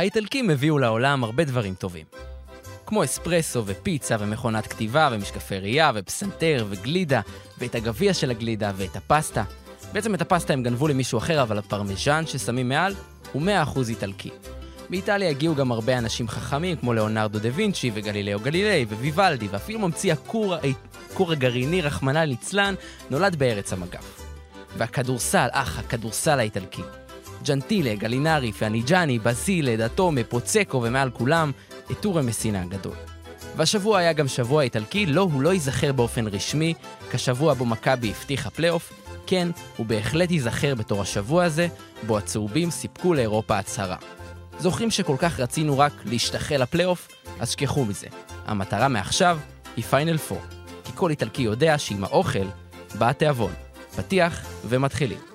האיטלקים הביאו לעולם הרבה דברים טובים. כמו אספרסו ופיצה ומכונת כתיבה ומשקפי ראייה ופסנתר וגלידה ואת הגביע של הגלידה ואת הפסטה. בעצם את הפסטה הם גנבו למישהו אחר, אבל הפרמיז'ן ששמים מעל הוא 100% איטלקי. מאיטליה הגיעו גם הרבה אנשים חכמים כמו ליאונרדו דה וינצ'י וגלילאו גלילי וויוולדי, ואפילו ממציא הכור, הכור הגרעיני, רחמנא ליצלן, נולד בארץ המגף. והכדורסל, אך, הכדורסל האיטלקי. ג'נטילה, גלינרי, פאניג'אני, בזילה, דתומה, פוצקו ומעל כולם, אטורה מסינה הגדול. והשבוע היה גם שבוע איטלקי, לא, הוא לא ייזכר באופן רשמי כשבוע בו מכבי הבטיחה פלייאוף, כן, הוא בהחלט ייזכר בתור השבוע הזה, בו הצהובים סיפקו לאירופה הצהרה. זוכרים שכל כך רצינו רק להשתחל לפלייאוף? אז שכחו מזה. המטרה מעכשיו היא פיינל 4. כי כל איטלקי יודע שעם האוכל בא התיאבון. פתיח ומתחילים.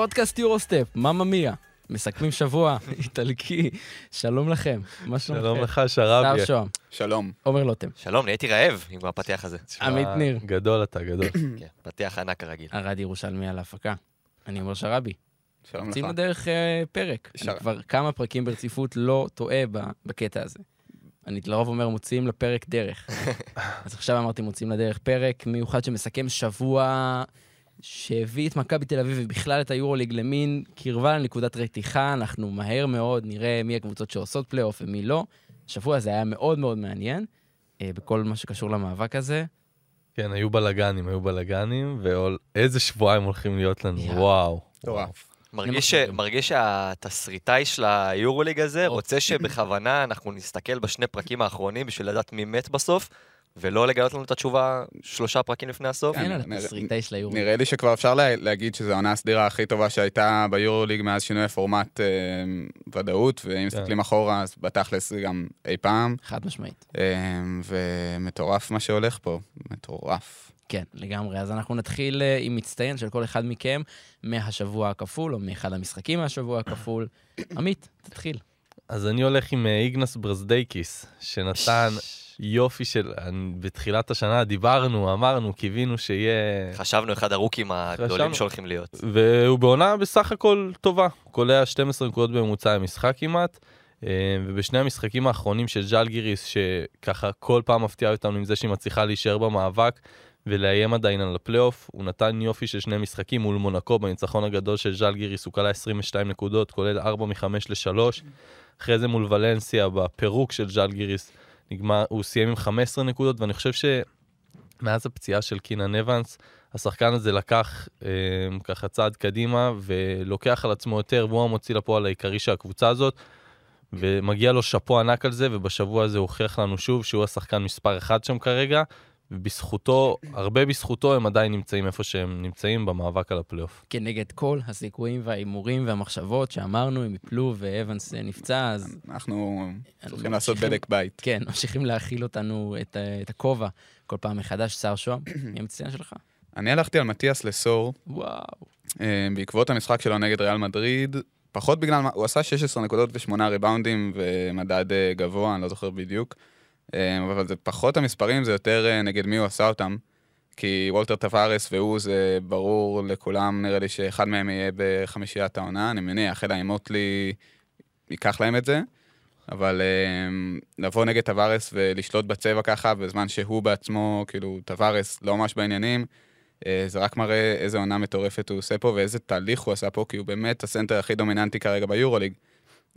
פודקאסט יורוסטפ, ממא מיה. מסכמים שבוע, איטלקי, שלום לכם, מה שלומכם? שלום לך, שרביה. שר שוהם, שלום. עומר לוטם, שלום, נהייתי רעב עם הפתיח הזה. עמית ניר, גדול אתה, גדול. כן, פתיח ענק כרגיל. ארד ירושלמי על ההפקה. אני אומר שרבי, שלום יוצאים לך. לדרך אה, פרק. אני כבר כמה פרקים ברציפות לא טועה בקטע הזה. אני לרוב אומר מוציאים לפרק דרך. אז עכשיו אמרתי מוציאים לדרך פרק מיוחד שמסכם שבוע שהביא את מכבי תל אביב ובכלל את היורוליג למין קרבה לנקודת רתיחה, אנחנו מהר מאוד נראה מי הקבוצות שעושות פלייאוף ומי לא. השבוע הזה היה מאוד מאוד מעניין אה, בכל מה שקשור למאבק הזה. כן, היו בלאגנים, היו בלאגנים, ואיזה שבועיים הולכים להיות לנו, יאללה. וואו. מטורף. מרגיש, ש... מרגיש שהתסריטאי של היורוליג הזה או. רוצה שבכוונה אנחנו נסתכל בשני פרקים האחרונים בשביל לדעת מי מת בסוף, ולא לגלות לנו את התשובה שלושה פרקים לפני הסוף. אין על נראה- התסריטאי של היורוליג. נראה לי שכבר אפשר לה, להגיד שזו העונה הסדירה הכי טובה שהייתה ביורוליג מאז שינוי הפורמט אה, ודאות, ואם מסתכלים אחורה, אז בתכלס זה גם אי פעם. חד משמעית. אה, ומטורף מה שהולך פה, מטורף. כן, לגמרי. אז אנחנו נתחיל אה, עם מצטיין של כל אחד מכם מהשבוע הכפול, או מאחד המשחקים מהשבוע הכפול. עמית, תתחיל. אז אני הולך עם איגנס ברזדייקיס, שנתן יופי של... בתחילת השנה דיברנו, אמרנו, קיווינו שיהיה... חשבנו אחד הרוקים הגדולים חשבנו. שהולכים להיות. והוא בעונה בסך הכל טובה. קולע 12 נקודות בממוצע למשחק כמעט. אה, ובשני המשחקים האחרונים של ז'אלגיריס, שככה כל פעם מפתיעה אותנו עם זה שהיא מצליחה להישאר במאבק ולאיים עדיין על הפלייאוף, הוא נתן יופי של שני משחקים מול מונקו בניצחון הגדול של ז'אלגיריס, הוא קלע 22 נקודות, כולל 4 מ-5 ל-3. אחרי זה מול ולנסיה בפירוק של ז'אלגיריס, נגמר, הוא סיים עם 15 נקודות, ואני חושב שמאז הפציעה של קינן אבנס, השחקן הזה לקח אה, ככה צעד קדימה ולוקח על עצמו יותר, והוא המוציא לפועל העיקרי של הקבוצה הזאת, ומגיע לו שאפו ענק על זה, ובשבוע הזה הוכיח לנו שוב שהוא השחקן מספר אחד שם כרגע, ובזכותו, הרבה בזכותו, הם עדיין נמצאים איפה שהם נמצאים במאבק על הפלייאוף. כנגד כל הסיכויים וההימורים והמחשבות שאמרנו, הם יפלו ואבנס אה, נפצע, אז אנחנו צריכים לעשות בדק בית. כן, ממשיכים להאכיל אותנו את, ה- את הכובע כל פעם מחדש. שר שוהם, מי המצטיין שלך? אני הלכתי על מתיאס לסור, וואו. אה, בעקבות המשחק שלו נגד ריאל מדריד, פחות בגלל, מה- הוא עשה 16 נקודות ושמונה ריבאונדים ומדד אה, גבוה, אני לא זוכר בדיוק. אה, אבל זה פחות המספרים, זה יותר אה, נגד מי הוא עשה אותם. כי וולטר טווארס והוא, זה ברור לכולם, נראה לי שאחד מהם יהיה בחמישיית העונה, אני מניח, אלא אם מוטלי ייקח להם את זה. אבל אה, לבוא נגד טווארס ולשלוט בצבע ככה, בזמן שהוא בעצמו, כאילו, טווארס לא ממש בעניינים, אה, זה רק מראה איזה עונה מטורפת הוא עושה פה ואיזה תהליך הוא עשה פה, כי הוא באמת הסנטר הכי דומיננטי כרגע ביורוליג.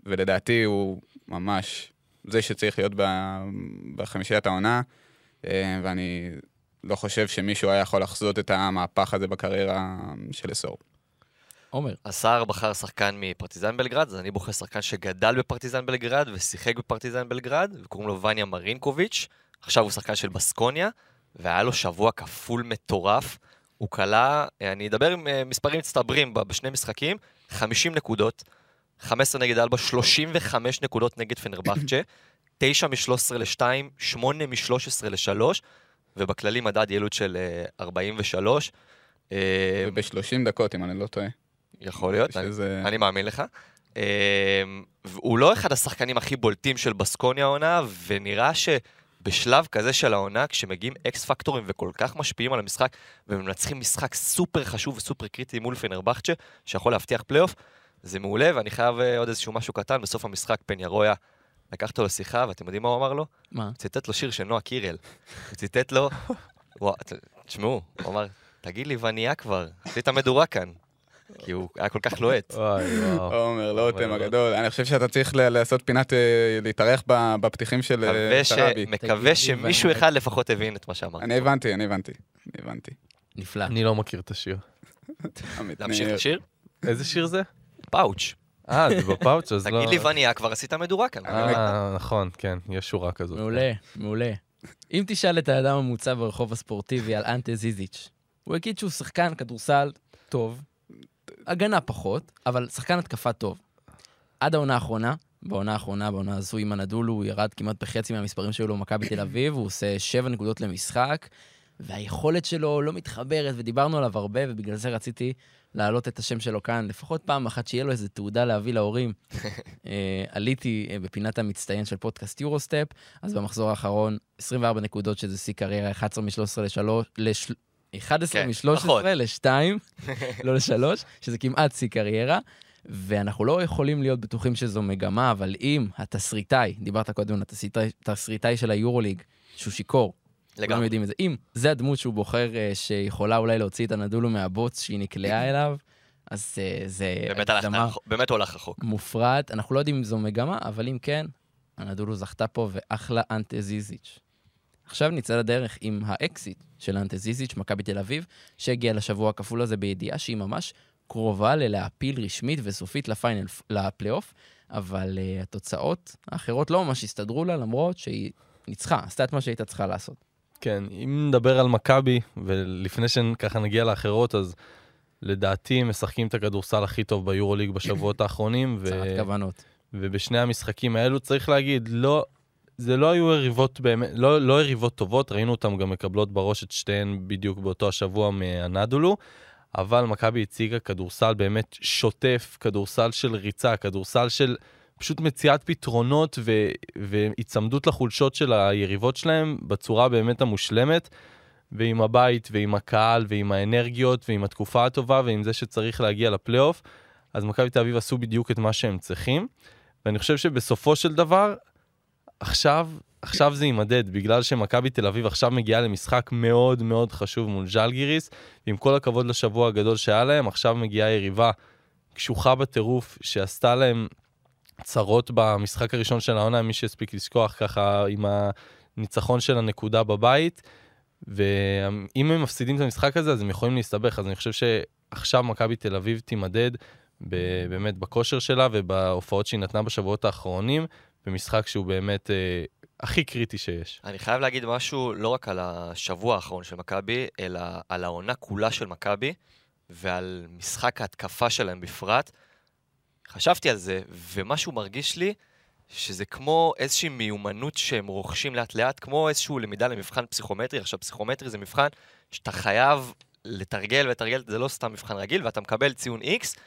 ולדעתי הוא ממש זה שצריך להיות בחמישיית העונה, אה, ואני לא חושב שמישהו היה יכול לחזות את המהפך הזה בקריירה של לסור. עומר, השר בחר שחקן מפרטיזן בלגרד, אז אני בוחר שחקן שגדל בפרטיזן בלגרד ושיחק בפרטיזן בלגרד, וקוראים לו וניה מרינקוביץ'. עכשיו הוא שחקן של בסקוניה, והיה לו שבוע כפול מטורף. הוא כלה, אני אדבר עם אה, מספרים מצטברים ב- בשני משחקים, 50 נקודות, 15 נגד אלבה, 35 נקודות נגד פנרבכצ'ה, 9 מ-13 ל-2, 8 מ-13 ל-3, ובכללי מדד יעילות של אה, 43. אה, וב-30 דקות, אם אני לא טועה. יכול להיות, אני- שזה... אני מאמין לך. הוא לא אחד השחקנים הכי בולטים של בסקוניה העונה, ונראה שבשלב כזה של העונה, כשמגיעים אקס פקטורים וכל כך משפיעים על המשחק, ומנצחים משחק סופר חשוב וסופר קריטי מול פנרבכצ'ה, שיכול להבטיח פלייאוף, זה מעולה, ואני חייב אה, עוד איזשהו משהו קטן, בסוף המשחק פניארויה לקח אותו לשיחה, ואתם יודעים מה הוא אמר לו? מה? הוא ציטט לו שיר של נועה קירל. הוא ציטט לו, וואו, תשמעו, הוא אמר, תגיד לי, ואניה כבר, עשית מדורה כאן. כי הוא היה כל כך לוהט. וואי, וואו. עומר, לא לוטם הגדול. אני חושב שאתה צריך ל- לעשות פינת, אה, להתארח ב- בפתיחים של אה, מקווה שמישהו אחד לפחות הבין את מה שאמרתי. אני הבנתי, אני הבנתי. אני הבנתי. נפלא. אני לא מכיר את השיר. להמשיך אני- לשיר? איזה שיר זה? פאוץ'. אה, זה בפאוץ', אז לא... תגיד לי, וניה, כבר עשית מדורה כאן. אה, נכון, כן, יש שורה כזאת. מעולה, מעולה. אם תשאל את האדם הממוצע ברחוב הספורטיבי על אנטה זיזיץ', הוא יגיד שהוא שחקן כדורסל טוב, הגנה פחות, אבל שחקן התקפה טוב. עד העונה האחרונה, בעונה האחרונה, בעונה הזו עם הנדולו, הוא ירד כמעט בחצי מהמספרים שהיו לו במכבי תל אביב, הוא עושה שבע נקודות למשחק, והיכולת שלו לא מתחברת, ודיברנו עליו הרבה, ובגלל זה רציתי להעלות את השם שלו כאן, לפחות פעם אחת שיהיה לו איזו תעודה להביא להורים. אה, עליתי אה, בפינת המצטיין של פודקאסט יורוסטפ, אז במחזור האחרון, 24 נקודות, שזה שיא קריירה, 11 מ-13 ל-3, 11 כן, מ-13 פחות. ל-2, לא ל-3, שזה כמעט שיא קריירה. ואנחנו לא יכולים להיות בטוחים שזו מגמה, אבל אם התסריטאי, דיברת קודם על התסריטאי של היורוליג, שהוא שיכור, כולם לגמרי. יודעים את זה, אם זה הדמות שהוא בוחר אה, שיכולה אולי להוציא את הנדולו מהבוץ שהיא נקלעה אליו, אז אה, זה באמת הלכת רחוק- באמת הוא הלך רחוק. מופרעת. אנחנו לא יודעים אם זו מגמה, אבל אם כן, אנדולו זכתה פה, ואחלה אנטה זיזיץ'. עכשיו נצא לדרך עם האקזיט של אנטה זיזיץ', מכבי תל אביב, שהגיע לשבוע הכפול הזה בידיעה שהיא ממש קרובה ללהעפיל רשמית וסופית לפיינל, לפלייאוף, אבל אה, התוצאות האחרות לא ממש הסתדרו לה, למרות שהיא ניצחה, עשתה את מה שהייתה צריכה לעשות. כן, אם נדבר על מכבי, ולפני שככה נגיע לאחרות, אז לדעתי הם משחקים את הכדורסל הכי טוב ביורוליג בשבועות האחרונים, ו... צרת כוונות. ובשני המשחקים האלו צריך להגיד, לא, זה לא היו יריבות באמת, לא, לא יריבות טובות, ראינו אותן גם מקבלות בראש את שתיהן בדיוק באותו השבוע מהנדולו, אבל מכבי הציגה כדורסל באמת שוטף, כדורסל של ריצה, כדורסל של פשוט מציאת פתרונות ו, והיצמדות לחולשות של היריבות שלהם בצורה באמת המושלמת. ועם הבית, ועם הקהל, ועם האנרגיות, ועם התקופה הטובה, ועם זה שצריך להגיע לפלייאוף, אז מכבי תל אביב עשו בדיוק את מה שהם צריכים. ואני חושב שבסופו של דבר, עכשיו, עכשיו זה יימדד, בגלל שמכבי תל אביב עכשיו מגיעה למשחק מאוד מאוד חשוב מול ז'לגיריס, ועם כל הכבוד לשבוע הגדול שהיה להם, עכשיו מגיעה יריבה קשוחה בטירוף, שעשתה להם צרות במשחק הראשון של העונה, מי שהספיק לשכוח ככה עם הניצחון של הנקודה בבית. ואם הם מפסידים את המשחק הזה, אז הם יכולים להסתבך. אז אני חושב שעכשיו מכבי תל אביב תימדד באמת בכושר שלה ובהופעות שהיא נתנה בשבועות האחרונים, במשחק שהוא באמת אה, הכי קריטי שיש. אני חייב להגיד משהו לא רק על השבוע האחרון של מכבי, אלא על העונה כולה של מכבי, ועל משחק ההתקפה שלהם בפרט. חשבתי על זה, ומשהו מרגיש לי שזה כמו איזושהי מיומנות שהם רוכשים לאט לאט, כמו איזושהי למידה למבחן פסיכומטרי. עכשיו, פסיכומטרי זה מבחן שאתה חייב לתרגל ולתרגל, זה לא סתם מבחן רגיל, ואתה מקבל ציון X.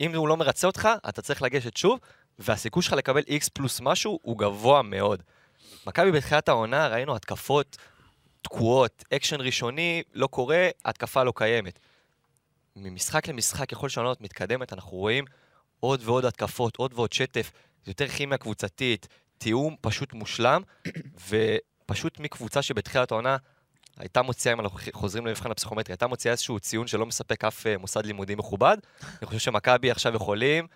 אם הוא לא מרצה אותך, אתה צריך לגשת שוב, והסיכוי שלך לקבל X פלוס משהו הוא גבוה מאוד. מכבי בתחילת העונה ראינו התקפות תקועות, אקשן ראשוני לא קורה, התקפה לא קיימת. ממשחק למשחק, ככל שהעונה מתקדמת, אנחנו רואים עוד ועוד התקפות, עוד ועוד שטף, יותר כימיה קבוצתית, תיאום פשוט מושלם, ופשוט מקבוצה שבתחילת העונה הייתה מוציאה, אם אנחנו חוזרים למבחן הפסיכומטרי, הייתה מוציאה איזשהו ציון שלא מספק אף אה, מוסד לימודי מכובד. אני חושב שמכבי עכשיו יכולים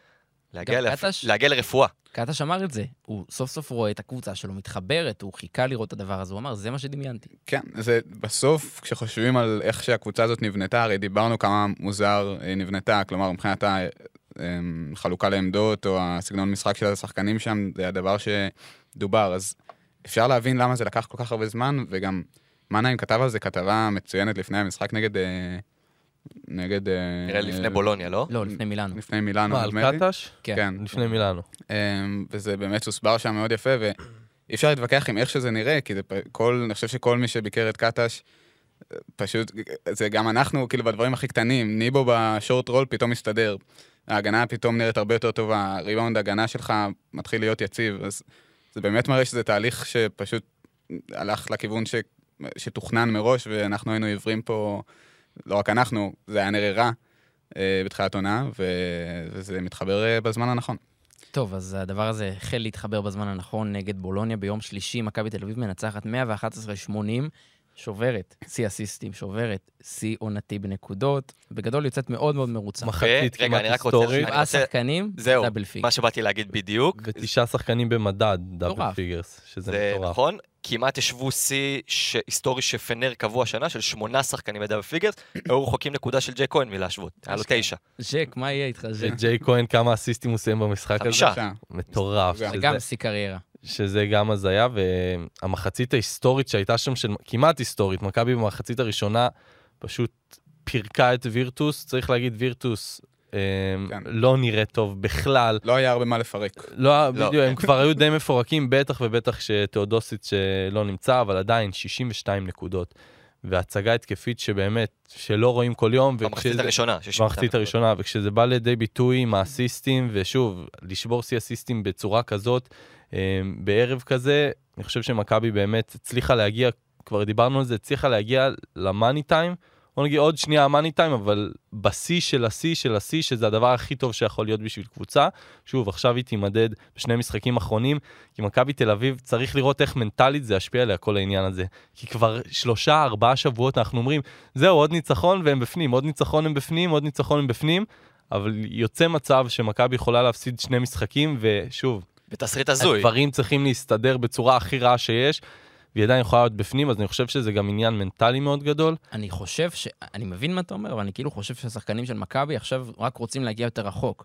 להגיע, לפ... קטש- להגיע לרפואה. קטש אמר את זה, הוא סוף סוף רואה את הקבוצה שלו מתחברת, הוא חיכה לראות את הדבר הזה, הוא אמר, זה מה שדמיינתי. כן, זה בסוף, כשחושבים על איך שהקבוצה הזאת נבנתה, הרי דיברנו כמה מוזר היא נבנתה, כלומר, מבחינת החלוקה לעמדות, או הסגנון משחק של השחקנים שם, זה הדבר שדובר. אז אפשר להבין למה זה לקח כל כך הרבה זמן, וגם מנהיים כתב על זה כתבה מצוינת לפני המשחק נגד... אה, נגד... אה, נראה לי לפני בולוניה, לא? לא, לפני מילאנו. לפני מילאנו, מה, על נדמה לי. קטש? כן. כן. לפני מילאנו. אמ, וזה באמת הוסבר שם מאוד יפה, ואי אפשר להתווכח עם איך שזה נראה, כי זה כל, אני חושב שכל מי שביקר את קטש, פשוט, זה גם אנחנו, כאילו, בדברים הכי קטנים, ניבו בשורט רול פתאום מסתדר. ההגנה פתאום נראית הרבה יותר טובה, הריבאונד ההגנה שלך מתחיל להיות יציב, אז זה באמת מראה שזה תהליך שפשוט הלך לכיוון ש... שתוכנן מראש, ואנחנו היינו עיוורים פה, לא רק אנחנו, זה היה נראה רע אה, בתחילת עונה, ו... וזה מתחבר אה, בזמן הנכון. טוב, אז הדבר הזה החל להתחבר בזמן הנכון נגד בולוניה ביום שלישי, מכבי תל אביב מנצחת 111-80, שוברת שיא אסיסטים, שוברת שיא עונתי בנקודות, בגדול יוצאת מאוד מאוד מרוצה. מחצית רגע, כמעט אני רק רוצה- שבעה שחקנים, זהו, double fig. מה שבאתי להגיד בדיוק, ותשעה שחקנים במדד, double. figures, שזה זה מטורף. נכון, כמעט השוו שיא ש- היסטורי שפנר קבעו השנה, של שמונה שחקנים ב double figures, היו רחוקים נקודה של ג'ייק כהן מלהשוות, היה לו. תשע. ג'ייק, מה יהיה איתך, ג'ייק? וג'ייק כהן, כמה אסיסטים הוא סיים במשחק הזה? חמישה. מטורף. זה גם שיא קריירה. שזה גם הזיה, והמחצית ההיסטורית שהייתה שם, של, כמעט היסטורית, מכבי במחצית הראשונה פשוט פירקה את וירטוס, צריך להגיד וירטוס אה, כן. לא נראה טוב בכלל. לא היה הרבה מה לפרק. לא, לא. בדיוק, הם כבר היו די מפורקים, בטח ובטח שתאודוסיץ' לא נמצא, אבל עדיין 62 נקודות. והצגה התקפית שבאמת, שלא רואים כל יום. במחצית וכשזה- הראשונה. 62 במחצית. הראשונה, וכשזה בא לידי ביטוי עם האסיסטים, ושוב, לשבור שיא אסיסטים בצורה כזאת, בערב כזה, אני חושב שמכבי באמת הצליחה להגיע, כבר דיברנו על זה, הצליחה להגיע למאני טיים, בוא נגיד עוד שנייה המאני טיים, אבל בשיא של השיא של השיא, שזה הדבר הכי טוב שיכול להיות בשביל קבוצה. שוב, עכשיו היא תימדד בשני משחקים אחרונים, כי מכבי תל אביב, צריך לראות איך מנטלית זה ישפיע עליה, כל העניין הזה. כי כבר שלושה, ארבעה שבועות אנחנו אומרים, זהו, עוד ניצחון והם בפנים, עוד ניצחון הם בפנים, עוד ניצחון הם בפנים, אבל יוצא מצב שמכבי יכולה להפסיד שני משחקים, ושוב, בתסריט הזוי. הדברים צריכים להסתדר בצורה הכי רעה שיש, והיא עדיין יכולה להיות בפנים, אז אני חושב שזה גם עניין מנטלי מאוד גדול. אני חושב ש... אני מבין מה אתה אומר, אבל אני כאילו חושב שהשחקנים של מכבי עכשיו רק רוצים להגיע יותר רחוק.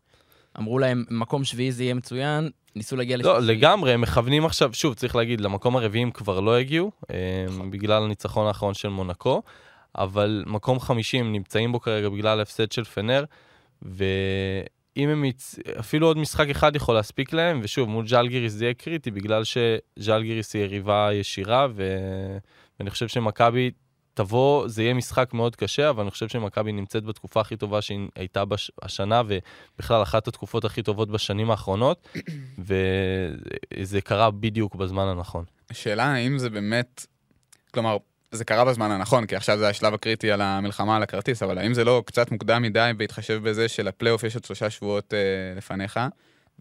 אמרו להם, מקום שביעי זה יהיה מצוין, ניסו להגיע לא, לשלישי. לגמרי, הם מכוונים עכשיו, שוב, צריך להגיד, למקום הרביעי הם כבר לא הגיעו, אה, בגלל הניצחון האחרון של מונקו, אבל מקום חמישי הם נמצאים בו כרגע בגלל ההפסד של פנר, ואם הם יצ... אפילו עוד משחק אחד יכול להספיק להם, ושוב, מול ז'אלגיריס זה יהיה קריטי, בגלל שז'אלגיריס היא יריבה ישירה, ו... ואני חושב שמכבי תבוא, זה יהיה משחק מאוד קשה, אבל אני חושב שמכבי נמצאת בתקופה הכי טובה שהיא הייתה בש... השנה, ובכלל אחת התקופות הכי טובות בשנים האחרונות, וזה קרה בדיוק בזמן הנכון. השאלה האם זה באמת, כלומר, זה קרה בזמן הנכון, כי עכשיו זה השלב הקריטי על המלחמה על הכרטיס, אבל האם זה לא קצת מוקדם מדי בהתחשב בזה שלפלייאוף יש עוד שלושה שבועות אה, לפניך,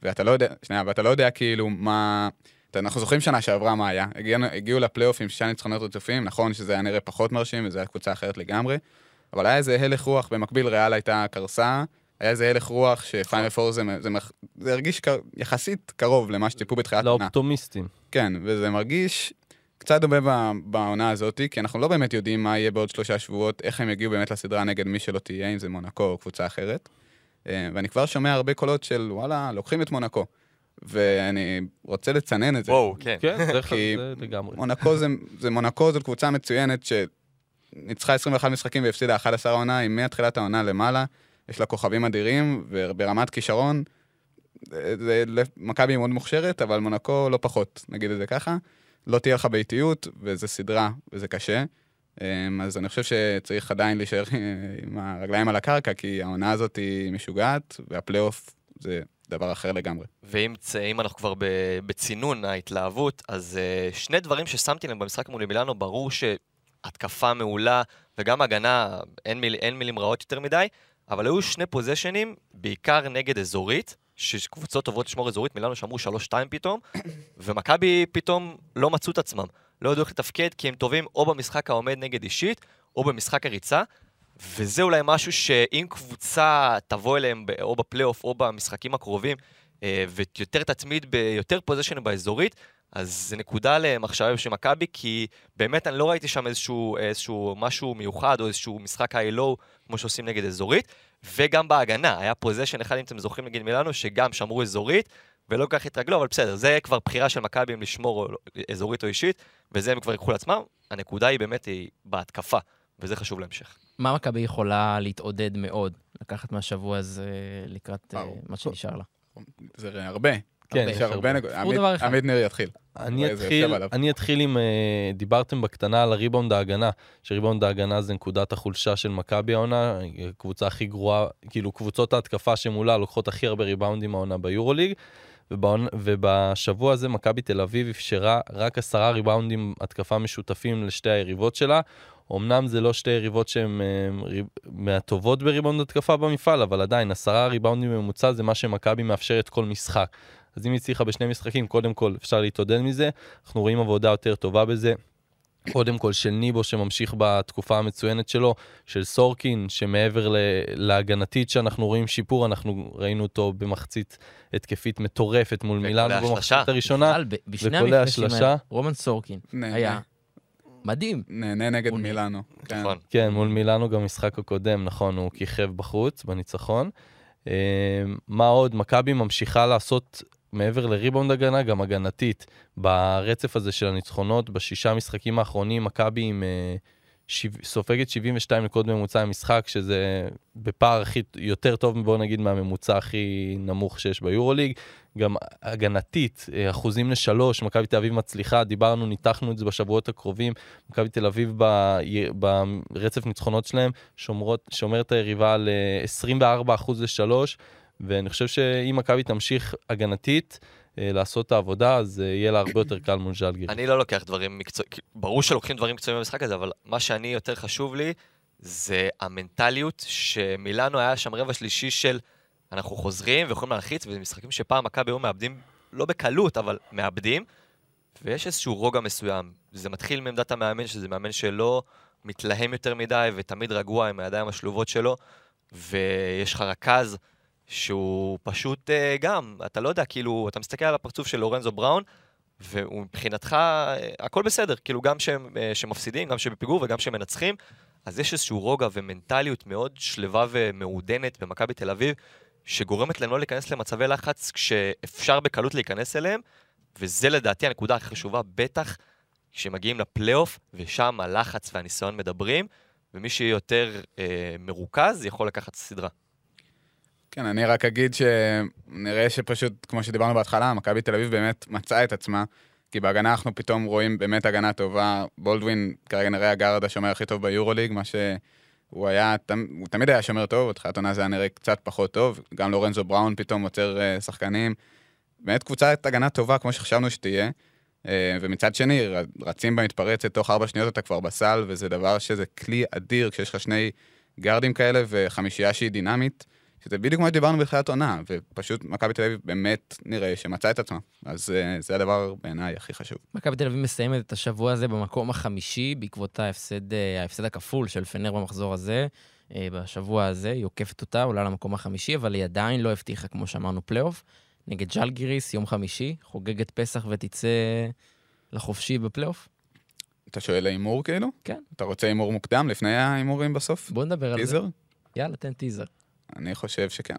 ואתה לא יודע, שנייה, ואתה לא יודע כאילו מה... אתה- אנחנו זוכרים שנה שעברה מה היה. הגיענו, הגיעו לפלייאוף עם שישה ניצחונות רצופים, נכון שזה היה נראה פחות מרשים, וזו הייתה קבוצה אחרת לגמרי, אבל היה איזה הלך רוח, במקביל ריאל הייתה קרסה, היה איזה הלך רוח שפיינל פור זה, זה, זה הרגיש קר, יחסית קרוב למה שציפו בתחילת העונה. לאופטומיסטים. כן, וזה מרגיש קצת דומה בעונה הזאת, כי אנחנו לא באמת יודעים מה יהיה בעוד שלושה שבועות, איך הם יגיעו באמת לסדרה נגד מי שלא תהיה, אם זה מונקו או קבוצה אחרת. אה, ואני כבר שומע הרבה קולות של וואלה, לוקחים את מונקו. ואני רוצה לצנן את זה. וואו, כן. כן, זה כי. מונקו זה, זה מונקו, זאת קבוצה מצוינת שניצחה 21 משחקים והפסידה 11 העונה, היא מתחילת העונה למעלה, יש לה כוכבים אדירים, וברמת כישרון, מכבי מאוד מוכשרת, אבל מונקו לא פחות, נגיד את זה ככה. לא תהיה לך באיטיות, וזה סדרה, וזה קשה. אמ, אז אני חושב שצריך עדיין להישאר עם הרגליים על הקרקע, כי העונה הזאת היא משוגעת, והפלייאוף זה דבר אחר לגמרי. ואם אנחנו כבר בצינון ההתלהבות, אז uh, שני דברים ששמתי להם במשחק מול מילאנו, ברור שהתקפה מעולה וגם הגנה, אין, מיל, אין מילים רעות יותר מדי, אבל היו שני פוזיישנים, בעיקר נגד אזורית, שקבוצות טובות לשמור אזורית, מילאנו שמרו 3-2 פתאום, ומכבי פתאום לא מצאו את עצמם. לא ידעו איך לתפקד, כי הם טובים או במשחק העומד נגד אישית, או במשחק הריצה, וזה אולי משהו שאם קבוצה תבוא אליהם או בפלייאוף או במשחקים הקרובים, אה, ויותר תתמיד ביותר פוזיישנים באזורית, אז זה נקודה למחשבה של מכבי, כי באמת אני לא ראיתי שם איזשהו, איזשהו משהו מיוחד או איזשהו משחק היי-לואו, כמו שעושים נגד אזורית, וגם בהגנה, היה פוזיישן אחד, אם אתם זוכרים נגיד מילאנו, שגם שמרו אזורית, ולא כל כך התרגלו, אבל בסדר, זה כבר בחירה של מכבי אם לשמור לא- אזורית או אישית, וזה הם כבר ייקחו לעצמם. הנקודה היא באמת היא בהתקפה, וזה חשוב להמשך. מה מכבי יכולה להתעודד מאוד, לקחת מהשבוע הזה לקראת אה. מה שנשאר לה? זה הרבה, כן. יש הרבה. נקודות. עמית ניר יתחיל. אני אתחיל. אני עם, אה, דיברתם בקטנה על הריבאונד ההגנה, שריבאונד ההגנה זה נקודת החולשה של מכבי העונה, הקבוצה הכי גרועה, כאילו קבוצות ההתקפה שמולה לוקחות הכי הרבה ריבאונדים העונה ביורוליג, ובשבוע הזה מכבי תל אביב אפשרה רק עשרה ריבאונדים התקפה משותפים לשתי היריבות שלה. אמנם זה לא שתי יריבות שהן אה, מהטובות בריבאונד התקפה במפעל, אבל עדיין עשרה ריבאונדים בממוצע זה מה שמכבי מאפשרת כל משחק. אז אם היא הצליחה בשני משחקים, קודם כל אפשר להתעודד מזה, אנחנו רואים עבודה יותר טובה בזה. קודם כל של ניבו שממשיך בתקופה המצוינת שלו, של סורקין שמעבר להגנתית שאנחנו רואים שיפור, אנחנו ראינו אותו במחצית התקפית מטורפת מול מילאנו השלשה. במחצית הראשונה. בכלל, ב- בשני וקולע המפגשים שלשה. האלה, רומן סורקין. היה מדהים. נהנה נגד. מילאנו. כן. נכון. כן, מול מילאנו גם משחק הקודם, נכון, הוא כיכב בחוץ, בניצחון. אה, מה עוד? מכבי ממשיכה לעשות, מעבר לריבאונד הגנה, גם הגנתית. ברצף הזה של הניצחונות, בשישה משחקים האחרונים, מכבי עם... אה, שיו- סופגת 72 נקודות בממוצע למשחק, שזה בפער הכי יותר טוב, בוא נגיד, מהממוצע הכי נמוך שיש ביורוליג. גם הגנתית, אה, אחוזים לשלוש, מכבי תל אביב מצליחה, דיברנו, ניתחנו את זה בשבועות הקרובים. מכבי תל אביב ב- ברצף ניצחונות שלהם שומרות, שומרת היריבה על אה, 24 אחוז לשלוש, ואני חושב שאם מכבי תמשיך הגנתית אה, לעשות את העבודה, אז אה, יהיה לה הרבה יותר קל מול ז'לגירי. אני לא לוקח דברים מקצועיים, ברור שלוקחים דברים מקצועיים במשחק הזה, אבל מה שאני יותר חשוב לי, זה המנטליות שמילאנו היה שם רבע שלישי של אנחנו חוזרים ויכולים להלחיץ, וזה משחקים שפעם מכבי היו מאבדים, לא בקלות, אבל מאבדים, ויש איזשהו רוגע מסוים. זה מתחיל מעמדת המאמן, שזה מאמן שלא מתלהם יותר מדי ותמיד רגוע עם הידיים השלובות שלו, ויש לך רכז שהוא פשוט אה, גם, אתה לא יודע, כאילו, אתה מסתכל על הפרצוף של לורנזו בראון, והוא מבחינתך, אה, הכל בסדר, כאילו גם שהם אה, שמפסידים, גם שבפיגור וגם שהם מנצחים, אז יש איזשהו רוגע ומנטליות מאוד שלווה ומעודנת במכבי תל אביב, שגורמת להם לא להיכנס למצבי לחץ כשאפשר בקלות להיכנס אליהם, וזה לדעתי הנקודה הכי חשובה, בטח כשמגיעים לפלייאוף, ושם הלחץ והניסיון מדברים, ומי שיהיה יותר אה, מרוכז יכול לקחת את הסדרה. כן, אני רק אגיד שנראה שפשוט, כמו שדיברנו בהתחלה, מכבי תל אביב באמת מצאה את עצמה, כי בהגנה אנחנו פתאום רואים באמת הגנה טובה. בולדווין כרגע נראה הגארד השומר הכי טוב ביורוליג, מה שהוא היה, הוא תמיד היה שומר טוב, בתחילת עונה זה היה נראה קצת פחות טוב, גם לורנזו בראון פתאום עוצר אה, שחקנים. באמת קבוצת הגנה טובה, כמו שחשבנו שתהיה. אה, ומצד שני, רצים במתפרצת, תוך ארבע שניות אתה כבר בסל, וזה דבר שזה כלי אדיר כשיש לך שני גארדים כאלה וחמישייה שהיא דינמית. שזה בדיוק כמו שדיברנו בתחילת עונה, ופשוט מכבי תל אביב באמת נראה שמצאה את עצמה. אז אה, זה הדבר בעיניי הכי חשוב. מכבי תל אביב מסיימת את השבוע הזה במקום החמישי, בעקבות ההפסד, אה, ההפסד הכפול של פנר במחזור הזה. אה, בשבוע הזה, היא עוקפת אותה, עולה למקום החמישי, אבל היא עדיין לא הבטיחה, כמו שאמרנו, פלייאוף. נגד ז'לגיריס, יום חמישי, חוגגת פסח ותצא לחופשי בפלייאוף. אתה שואל להימור כאילו? כן. אתה רוצה הימור מוקדם לפני ההימורים בסוף? בוא נדבר על זה. טיזר? יאללה, תן טיזר. אני חושב שכן.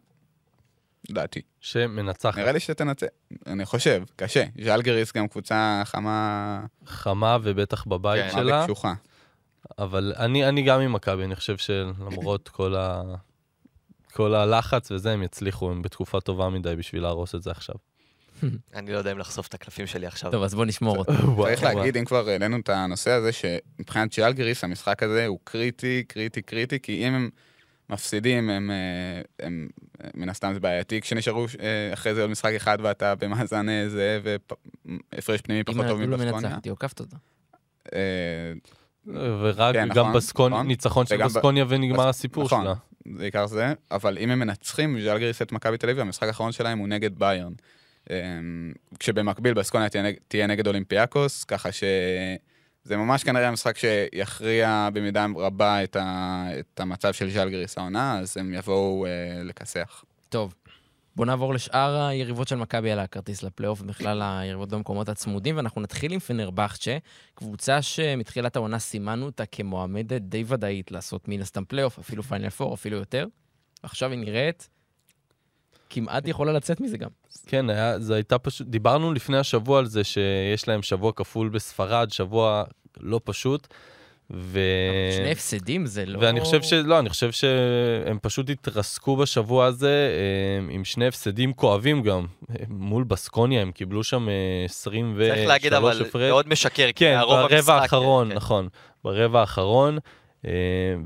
לדעתי. שמנצחת. נראה לי שתנצח. אני חושב, קשה. ז'לגריס גם קבוצה חמה חמה ובטח בבית כן. חמה שלה, וקשוחה. אבל אני, אני גם עם מכבי, אני חושב שלמרות כל, ה... כל הלחץ וזה, הם יצליחו, הם בתקופה טובה מדי בשביל להרוס את זה עכשיו. אני לא יודע אם לחשוף את הקלפים שלי עכשיו. טוב, אז בוא נשמור אותו. צריך להגיד, אם כבר העלינו את הנושא הזה, שמבחינת ז'לגריס המשחק הזה הוא קריטי, קריטי, קריטי, כי אם הם מפסידים, הם, אה, הם אה, מן הסתם זה בעייתי כשנשארו אה, אחרי זה עוד משחק אחד ואתה במאזן זהה והפרש פנימי אם פחות טוב מבסקוניה. מנצחת, היא עוקפת אותה. ורק כן, גם נכון, בסקוניה, נכון. ניצחון של וגם ב- בסקוניה ונגמר בס- הסיפור נכון. שלה. זה עיקר זה, אבל אם הם מנצחים, ז'לגריס את מכבי תל אביב, המשחק האחרון שלהם הוא נגד ביירן. אה, כשבמקביל בסקוניה תהיה, נג- תהיה נגד אולימפיאקוס, ככה שזה ממש כנראה המשחק שיכריע במידה רבה את, ה, את המצב של ז'לגריס העונה, אז הם יבואו אה, לכסח. טוב, בוא נעבור לשאר היריבות של מכבי על הכרטיס לפלייאוף, ובכלל היריבות במקומות הצמודים, ואנחנו נתחיל עם פנרבחצ'ה, קבוצה שמתחילת העונה סימנו אותה כמועמדת די ודאית לעשות מן הסתם פלייאוף, אפילו פיינל פור, אפילו יותר. עכשיו היא נראית כמעט יכולה לצאת מזה גם. כן, היה, זה הייתה פשוט, דיברנו לפני השבוע על זה שיש להם שבוע כפול בספרד, שבוע לא פשוט, ו... שני הפסדים זה לא... ואני חושב שלא, אני חושב שהם פשוט התרסקו בשבוע הזה אה, עם שני הפסדים כואבים גם. מול בסקוניה הם קיבלו שם אה, 23 צריך להגיד, אבל. מאוד משקר, כי כן, הרוב ברבע המשחק, האחרון, כן. נכון. ברבע האחרון. אה,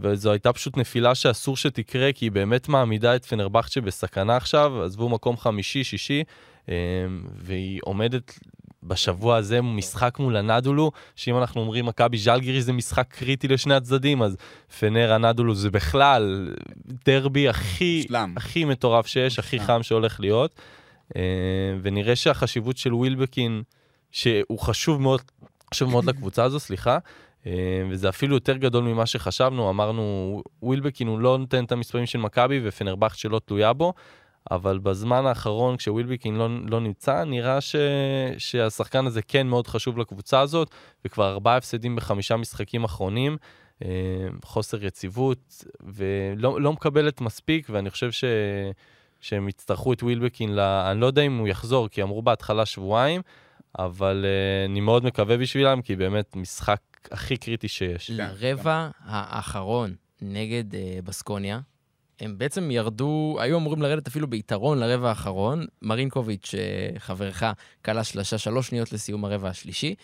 וזו הייתה פשוט נפילה שאסור שתקרה, כי היא באמת מעמידה את פנרבכצ'ה בסכנה עכשיו, עזבו מקום חמישי, שישי, אה, והיא עומדת בשבוע הזה משחק מול הנדולו, שאם אנחנו אומרים מכבי ז'לגירי זה משחק קריטי לשני הצדדים, אז פנר הנדולו זה בכלל דרבי הכי. הכי מטורף שיש, הכי. חם שהולך להיות. אה, ונראה שהחשיבות של ווילבקין, שהוא חשוב מאוד, חשוב מאוד לקבוצה הזו, סליחה, וזה אפילו יותר גדול ממה שחשבנו, אמרנו, ווילבקין הוא לא נותן את המספרים של מכבי ופנרבכט שלא תלויה בו, אבל בזמן האחרון, כשווילבקין לא, לא נמצא, נראה ש, שהשחקן הזה כן מאוד חשוב לקבוצה הזאת, וכבר ארבעה הפסדים בחמישה משחקים אחרונים, אה, חוסר יציבות, ולא לא מקבלת מספיק, ואני חושב ש... שהם יצטרכו את ווילבקין, ל... אני לא יודע אם הוא יחזור, כי אמרו בהתחלה שבועיים, אבל uh, אני מאוד מקווה בשבילם, כי באמת משחק הכי קריטי שיש. לרבע האחרון נגד אה, בסקוניה, הם בעצם ירדו, היו אמורים לרדת אפילו ביתרון לרבע האחרון. מרינקוביץ', אה, חברך, כלה שלושה שלוש שניות לסיום הרבע השלישי,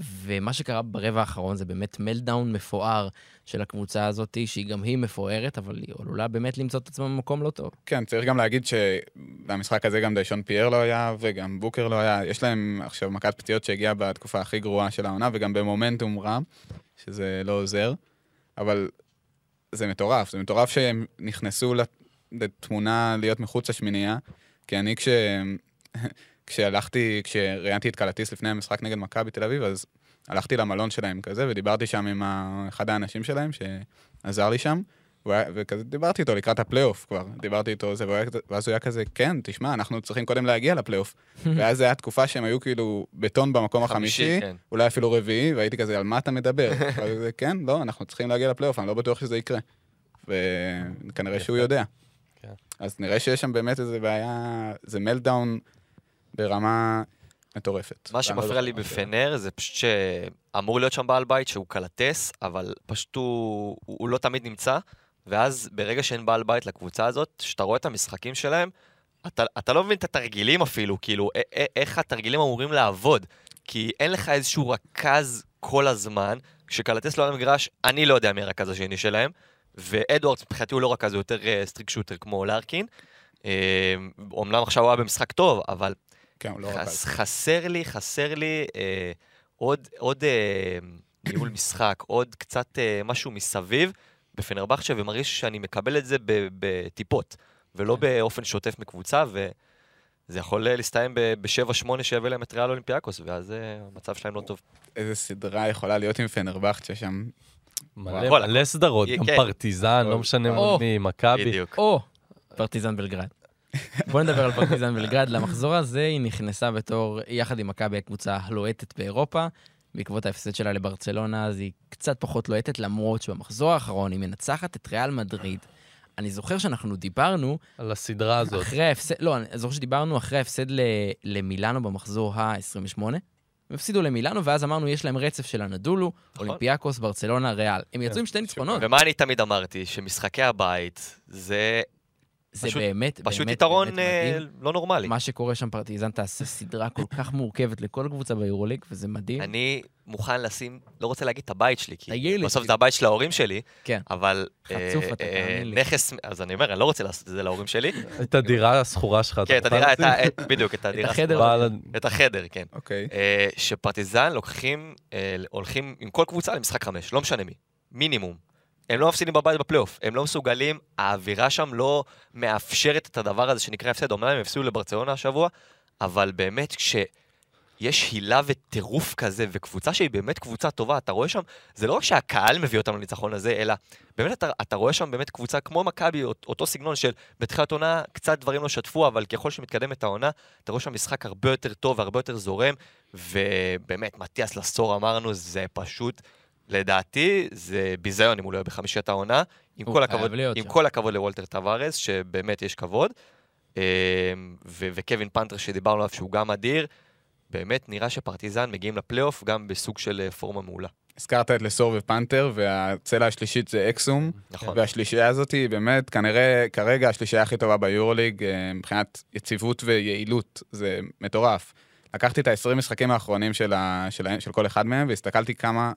ומה שקרה ברבע האחרון זה באמת מלדאון מפואר של הקבוצה הזאת, שהיא גם היא מפוארת, אבל היא עלולה באמת למצוא את עצמה במקום לא טוב. כן, צריך גם להגיד שבמשחק הזה גם דיישון פייר לא היה וגם בוקר לא היה. יש להם עכשיו מכת פציעות שהגיעה בתקופה הכי גרועה של העונה וגם במומנטום רע, שזה לא עוזר. אבל זה מטורף, זה מטורף שהם נכנסו לת- לתמונה להיות מחוץ לשמינייה, כי אני כש... כשהלכתי, כשראיינתי את קלאתיס לפני המשחק נגד מכבי תל אביב, אז הלכתי למלון שלהם כזה, ודיברתי שם עם אחד האנשים שלהם שעזר לי שם, וכזה דיברתי איתו לקראת הפלייאוף כבר, דיברתי איתו זה, ואז הוא היה כזה, כן, תשמע, אנחנו צריכים קודם להגיע לפלייאוף. ואז זו הייתה תקופה שהם היו כאילו בטון במקום החמישי, כן. אולי אפילו רביעי, והייתי כזה, על מה אתה מדבר? כזה, כן, לא, אנחנו צריכים להגיע לפלייאוף, אני לא בטוח שזה יקרה. וכנראה שהוא יודע. כן. אז נראה שיש שם באמת איזה בעיה, זה מלדאון ברמה מטורפת. מה שמפריע לי בפנר זה פשוט שאמור להיות שם בעל בית שהוא קלטס, אבל פשוט הוא, הוא, לא תמיד נמצא, ואז ברגע שאין בעל בית לקבוצה הזאת, כשאתה רואה את המשחקים שלהם, אתה, אתה לא מבין את התרגילים אפילו, כאילו, א- א- איך התרגילים אמורים לעבוד. כי אין לך איזשהו רכז כל הזמן, כשקלטס לא על המגרש, אני לא יודע מי הרכז השני שלהם, ואדוארדס מבחינתי הוא לא רכז, הוא יותר אה, streak shooter כמו לארקין. אה, אומנם עכשיו הוא היה במשחק טוב, אבל כן, הוא לא רק חס, חסר לי, חסר לי אה, עוד, עוד אה, ניהול משחק, עוד קצת אה, משהו מסביב בפנרבכצ'ה, ומרגיש שאני מקבל את זה ב- בטיפות, ולא באופן שוטף מקבוצה, וזה יכול אה, להסתיים ב-7-8 שיביא להם את ריאל אולימפיאקוס, ואז אה, המצב שלהם לא טוב. איזה סדרה יכולה להיות עם פנרבכצ'ה שם. מלא, סדרות, כן. גם פרטיזן, לא משנה. מול מי, מכבי. בדיוק. פרטיזן בלגרד. בוא נדבר על פרטיזן בלגרד. למחזור הזה היא נכנסה בתור, יחד עם מכבי, הקבוצה הלוהטת באירופה. בעקבות ההפסד שלה לברצלונה, אז היא קצת פחות לוהטת, למרות שבמחזור האחרון היא מנצחת את ריאל מדריד. אני זוכר שאנחנו דיברנו על הסדרה הזאת. אחרי ההפסד, לא, אני זוכר שדיברנו אחרי ההפסד ל- למילאנו במחזור ה-28. הם הפסידו למילאנו, ואז אמרנו, יש להם רצף של הנדולו, נכון. אולימפיאקוס, ברצלונה, ריאל. הם יצאו עם שתי ניצחונות. ומה אני תמיד אמרתי? שמשחקי הבית זה זה פשוט- באמת, פשוט באמת, יתרון באמת אה, מדהים. לא נורמלי. מה שקורה שם, פרטיזן תעשה סדרה כל כך מורכבת לכל קבוצה ביורוליג, וזה מדהים. אני מוכן לשים, לא רוצה להגיד את הבית שלי, כי בסוף. זה הבית של ההורים שלי, כן. אבל... חצוף אה, אתה, אה, תאמין לי. נכס, אז אני אומר, אני לא רוצה לעשות את זה להורים שלי. את הדירה השכורה שלך. כן, את אתה הדירה, בדיוק, את הדירה. בעל- את החדר, כן. אוקיי. שפרטיזן לוקחים, הולכים עם כל קבוצה למשחק חמש, לא משנה מי. מינימום. הם לא מפסידים בבית בפלייאוף, הם לא מסוגלים, האווירה שם לא מאפשרת את הדבר הזה שנקרא הפסד. אומנם הם הפסידו לברצלונה השבוע, אבל באמת כשיש הילה וטירוף כזה, וקבוצה שהיא באמת קבוצה טובה, אתה רואה שם, זה לא רק שהקהל מביא אותם לניצחון הזה, אלא באמת אתה, אתה רואה שם באמת קבוצה כמו מכבי, אות- אותו סגנון של בתחילת עונה קצת דברים לא שתפו, אבל ככל שמתקדמת העונה, אתה רואה שם משחק הרבה יותר טוב והרבה יותר זורם, ובאמת, מתיאס לסור אמרנו, זה פשוט, לדעתי, זה ביזיון אם הוא לא יהיה בחמישיית העונה. עם כל הכבוד, עם. כל הכבוד לוולטר טווארז, שבאמת יש כבוד. אה, ו- וקווין פנטר שדיברנו עליו שהוא גם אדיר, באמת נראה שפרטיזן מגיעים לפלייאוף גם בסוג של אה, פורמה מעולה. הזכרת את לסור ופנתר, והצלע השלישית זה אקסום, נכון. והשלישייה הזאת היא באמת, כנראה, כרגע השלישייה הכי טובה ביורוליג, אה, מבחינת יציבות ויעילות, זה מטורף. לקחתי את ה-20 משחקים האחרונים של, ה, של, ה- של כל אחד מהם, והסתכלתי כמה,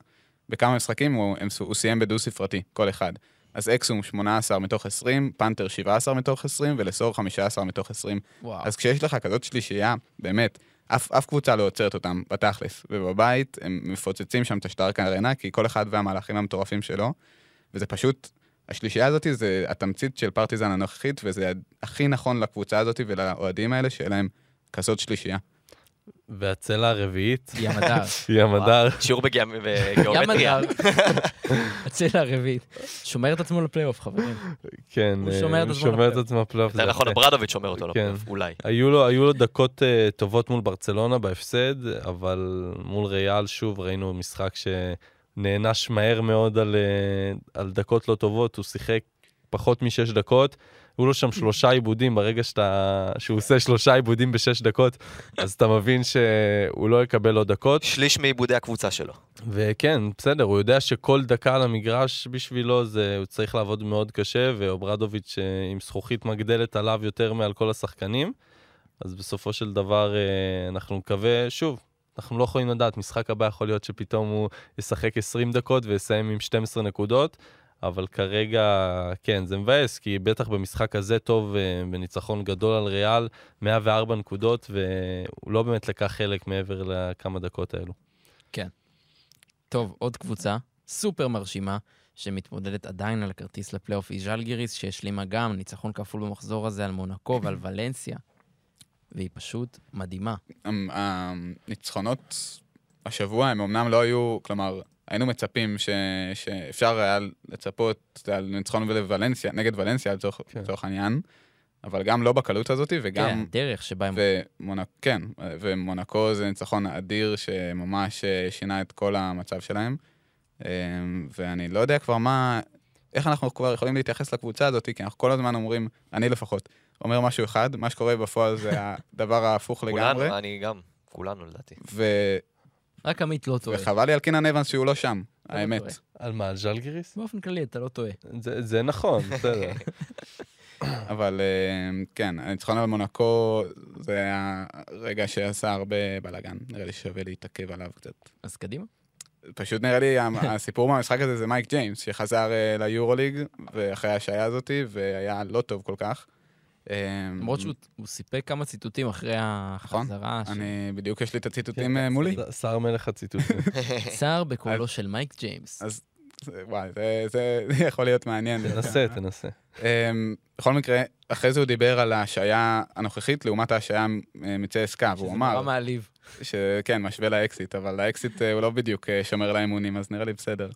בכמה משחקים הוא, הם, הוא סיים בדו-ספרתי, כל אחד. אז אקסום 18 מתוך 20, פנתר 17 מתוך 20, ולסור 15 מתוך 20. וואו. אז כשיש לך כזאת שלישייה, באמת, אף, אף קבוצה לא עוצרת אותם בתכלס, ובבית הם מפוצצים שם את השטרק הארנה, כי כל אחד והמהלכים המטורפים שלו, וזה פשוט, השלישייה הזאת זה התמצית של פרטיזן הנוכחית, וזה הכי נכון לקבוצה הזאת ולאוהדים האלה, שיהיה להם כזאת שלישייה. והצלע הרביעית ים הדר. היא המדר. שיעור בגיאומטריה. הדר. הצלע הרביעית. שומר את עצמו לפלייאוף, חברים. כן, הוא אה, שומר את עצמו לפלייאוף. זה נכון, אברדוביץ' שומר אותו כן. לפלייאוף, אולי. היו לו, דקות uh, טובות מול ברצלונה בהפסד, אבל מול ריאל שוב ראינו משחק שנענש מהר מאוד על, על דקות לא טובות, הוא שיחק פחות משש דקות, היו לו שם שלושה עיבודים ברגע שאתה, שהוא עושה שלושה עיבודים בשש דקות, אז אתה מבין שהוא לא יקבל עוד דקות. שליש מעיבודי הקבוצה שלו. וכן, בסדר, הוא יודע שכל דקה על המגרש בשבילו זה, הוא צריך לעבוד מאוד קשה, ואוברדוביץ' אה, עם זכוכית מגדלת עליו יותר מעל כל השחקנים. אז בסופו של דבר אה, אנחנו נקווה, שוב, אנחנו לא יכולים לדעת, משחק הבא יכול להיות שפתאום הוא ישחק 20 דקות ויסיים עם 12 נקודות, אבל כרגע, כן, זה מבאס, כי בטח במשחק הזה טוב, אה, בניצחון גדול על ריאל, 104 נקודות, והוא לא באמת לקח חלק מעבר לכמה דקות האלו. טוב, עוד קבוצה, סופר מרשימה, שמתמודדת עדיין על הכרטיס לפלייאוף, היא ז'לגיריס, שהשלימה גם ניצחון כפול במחזור הזה על מונקו ועל ולנסיה. והיא פשוט מדהימה. הניצחונות השבוע הם אמנם לא היו, כלומר, היינו מצפים ש, שאפשר היה לצפות על ניצחון לוולנסיה, נגד ולנסיה לצורך כן. העניין, אבל גם לא בקלות הזאת, כן, וגם... הדרך שבה הם... ומונק, כן, ומונקו זה ניצחון אדיר שממש אה, שינה את כל המצב שלהם. אה, ואני לא יודע כבר מה, איך אנחנו כבר יכולים להתייחס לקבוצה הזאת, כי אנחנו כל הזמן אומרים, אני לפחות, אומר משהו אחד, מה שקורה בפועל זה הדבר ההפוך לגמרי. כולנו, אני גם, כולנו לדעתי. ו... רק עמית לא טועה. וחבל לי על קינן אבנס שהוא לא שם, לא האמת. על מה, על ז'לגיריס? באופן כללי אתה לא טועה. זה, זה נכון, בסדר. אבל אה, כן, הניצחון על מונקו זה היה רגע שעשה הרבה בלאגן, נראה לי שווה להתעכב עליו קצת. אז קדימה. פשוט נראה לי, הסיפור מהמשחק הזה זה מייק ג'יימס, שחזר אה, ליורוליג, ואחרי ההשעיה הזאתי, והיה לא טוב כל כך. אה, למרות שהוא הוא סיפק כמה ציטוטים אחרי החזרה. ש- אני, בדיוק יש לי את כן, הציטוטים אה, מולי. שר מלך הציטוטים. צער בקולו של מייק ג'יימס. אז וואי, זה- יכול להיות מעניין. תנסה, תנסה. אמ, בכל מקרה, אחרי זה הוא דיבר על ההשעיה הנוכחית לעומת ההשעיה אה, מצסקה, והוא שזה אמר, נורא מעליב. שכן, משווה לאקסית, אבל האקסית אה, הוא לא בדיוק שומר לאמונים, אז נראה לי בסדר.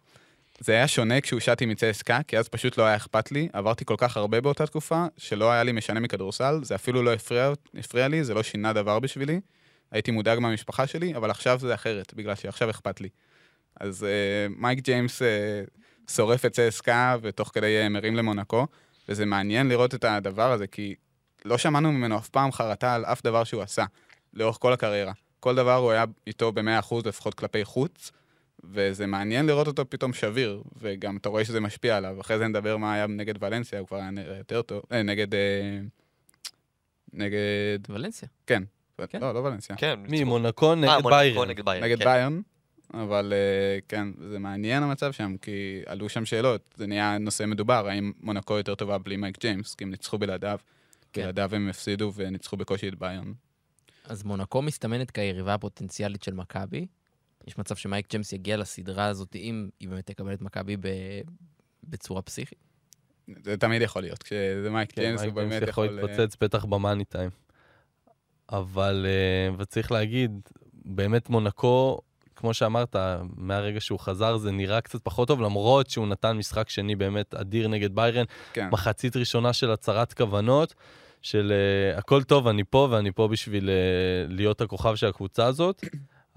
זה היה שונה כשהושעתי מצסקה, כי אז פשוט לא היה אכפת לי, עברתי כל כך הרבה באותה תקופה, שלא היה לי משנה מכדורסל, זה אפילו לא הפריע, הפריע לי, זה לא שינה דבר בשבילי. הייתי מודאג מהמשפחה שלי, אבל עכשיו זה אחרת, בגלל שעכשיו אכפת לי. אז אה, מייק ג'יימס אה, שורף את צסקה, ותוך כדי אה, מרים למונקו, וזה מעניין לראות את הדבר הזה, כי לא שמענו ממנו אף פעם חרטה על אף דבר שהוא עשה, לאורך כל הקריירה. כל דבר הוא היה איתו ב-100% לפחות כלפי חוץ, וזה מעניין לראות אותו פתאום שביר, וגם אתה רואה שזה משפיע עליו. אחרי זה נדבר מה היה נגד ולנסיה, הוא כבר היה נראה יותר טוב, אה, נגד... אה, נגד... ולנסיה. כן. כן. לא, לא ולנסיה. כן. מי, ניצחו. מונקו אה, נגד ביירן. נגד ביירן. נגד כן. ביירן, אבל אה, כן, זה מעניין המצב שם, כי עלו שם שאלות. זה נהיה נושא מדובר, האם מונקו יותר טובה בלי מייק ג'יימס, כי הם ניצחו בלעדיו. כן. בלעדיו הם הפסידו וניצחו בקושי את ביירן. אז מונקו מסתמנת כיריבה הפוטנציאלית של מכבי. יש מצב שמייק ג'יימס יגיע לסדרה הזאת, אם היא באמת תקבל את מכבי ב... בצורה פסיכית. זה תמיד יכול להיות, כשזה מייק כן, ג'יימס הוא באמת יכול יכול... אה, להתפוצץ בטח במאני טיים. אבל, אה, וצריך להגיד, באמת מונקו, כמו שאמרת, מהרגע שהוא חזר זה נראה קצת פחות טוב, למרות שהוא נתן משחק שני באמת אדיר נגד ביירן, כן. מחצית ראשונה של הצהרת כוונות, של אה, הכל טוב, אני פה ואני פה בשביל אה, להיות הכוכב של הקבוצה הזאת.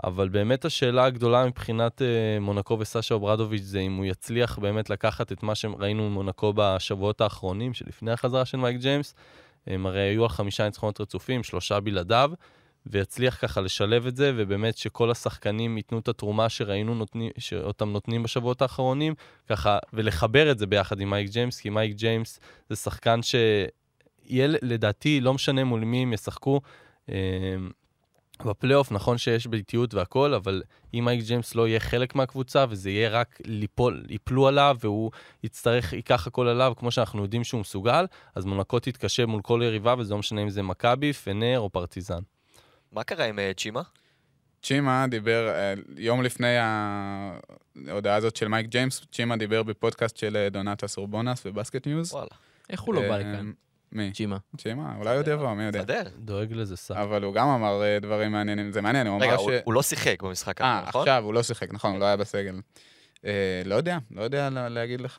אבל באמת השאלה הגדולה מבחינת uh, מונקו וסשה אוברדוביץ' זה אם הוא יצליח באמת לקחת את מה שראינו ממונקו בשבועות האחרונים, שלפני החזרה של מייק ג'יימס. הם הרי היו על חמישה ניצחונות רצופים, שלושה בלעדיו, ויצליח ככה לשלב את זה, ובאמת שכל השחקנים ייתנו את התרומה שראינו נותני, שאותם נותנים בשבועות האחרונים, ככה, ולחבר את זה ביחד עם מייק ג'יימס, כי מייק ג'יימס זה שחקן שיהיה, לדעתי, לא משנה מול מי הם ישחקו. בפלייאוף, נכון שיש ביתיות והכל, אבל אם מייק ג'יימס לא יהיה חלק מהקבוצה, וזה יהיה רק ליפול, ייפלו עליו, והוא יצטרך, ייקח הכל עליו, כמו שאנחנו יודעים שהוא מסוגל, אז מונקו תתקשה מול כל יריבה, וזה לא משנה אם זה מכבי, פנר או פרטיזן. מה קרה עם אה, צ'ימה? צ'ימה דיבר, אה, יום לפני ההודעה הזאת של מייק ג'יימס, צ'ימה דיבר בפודקאסט של אה, דונטאס אורבונס ובסקט ניוז. וואלה. איך הוא לא בא לכאן? מי? צ'ימה. צ'ימה? אולי עוד יבוא, מי יודע. בסדר. דואג לזה סע. אבל הוא גם אמר אה, דברים מעניינים, זה מעניין, הוא רגע, אמר ש... הוא- הוא לא שיחק במשחק אה, הזה, נכון? עכשיו הוא לא שיחק, נכון, הוא לא היה בסגל. אה, לא יודע, לא יודע לה- להגיד לך,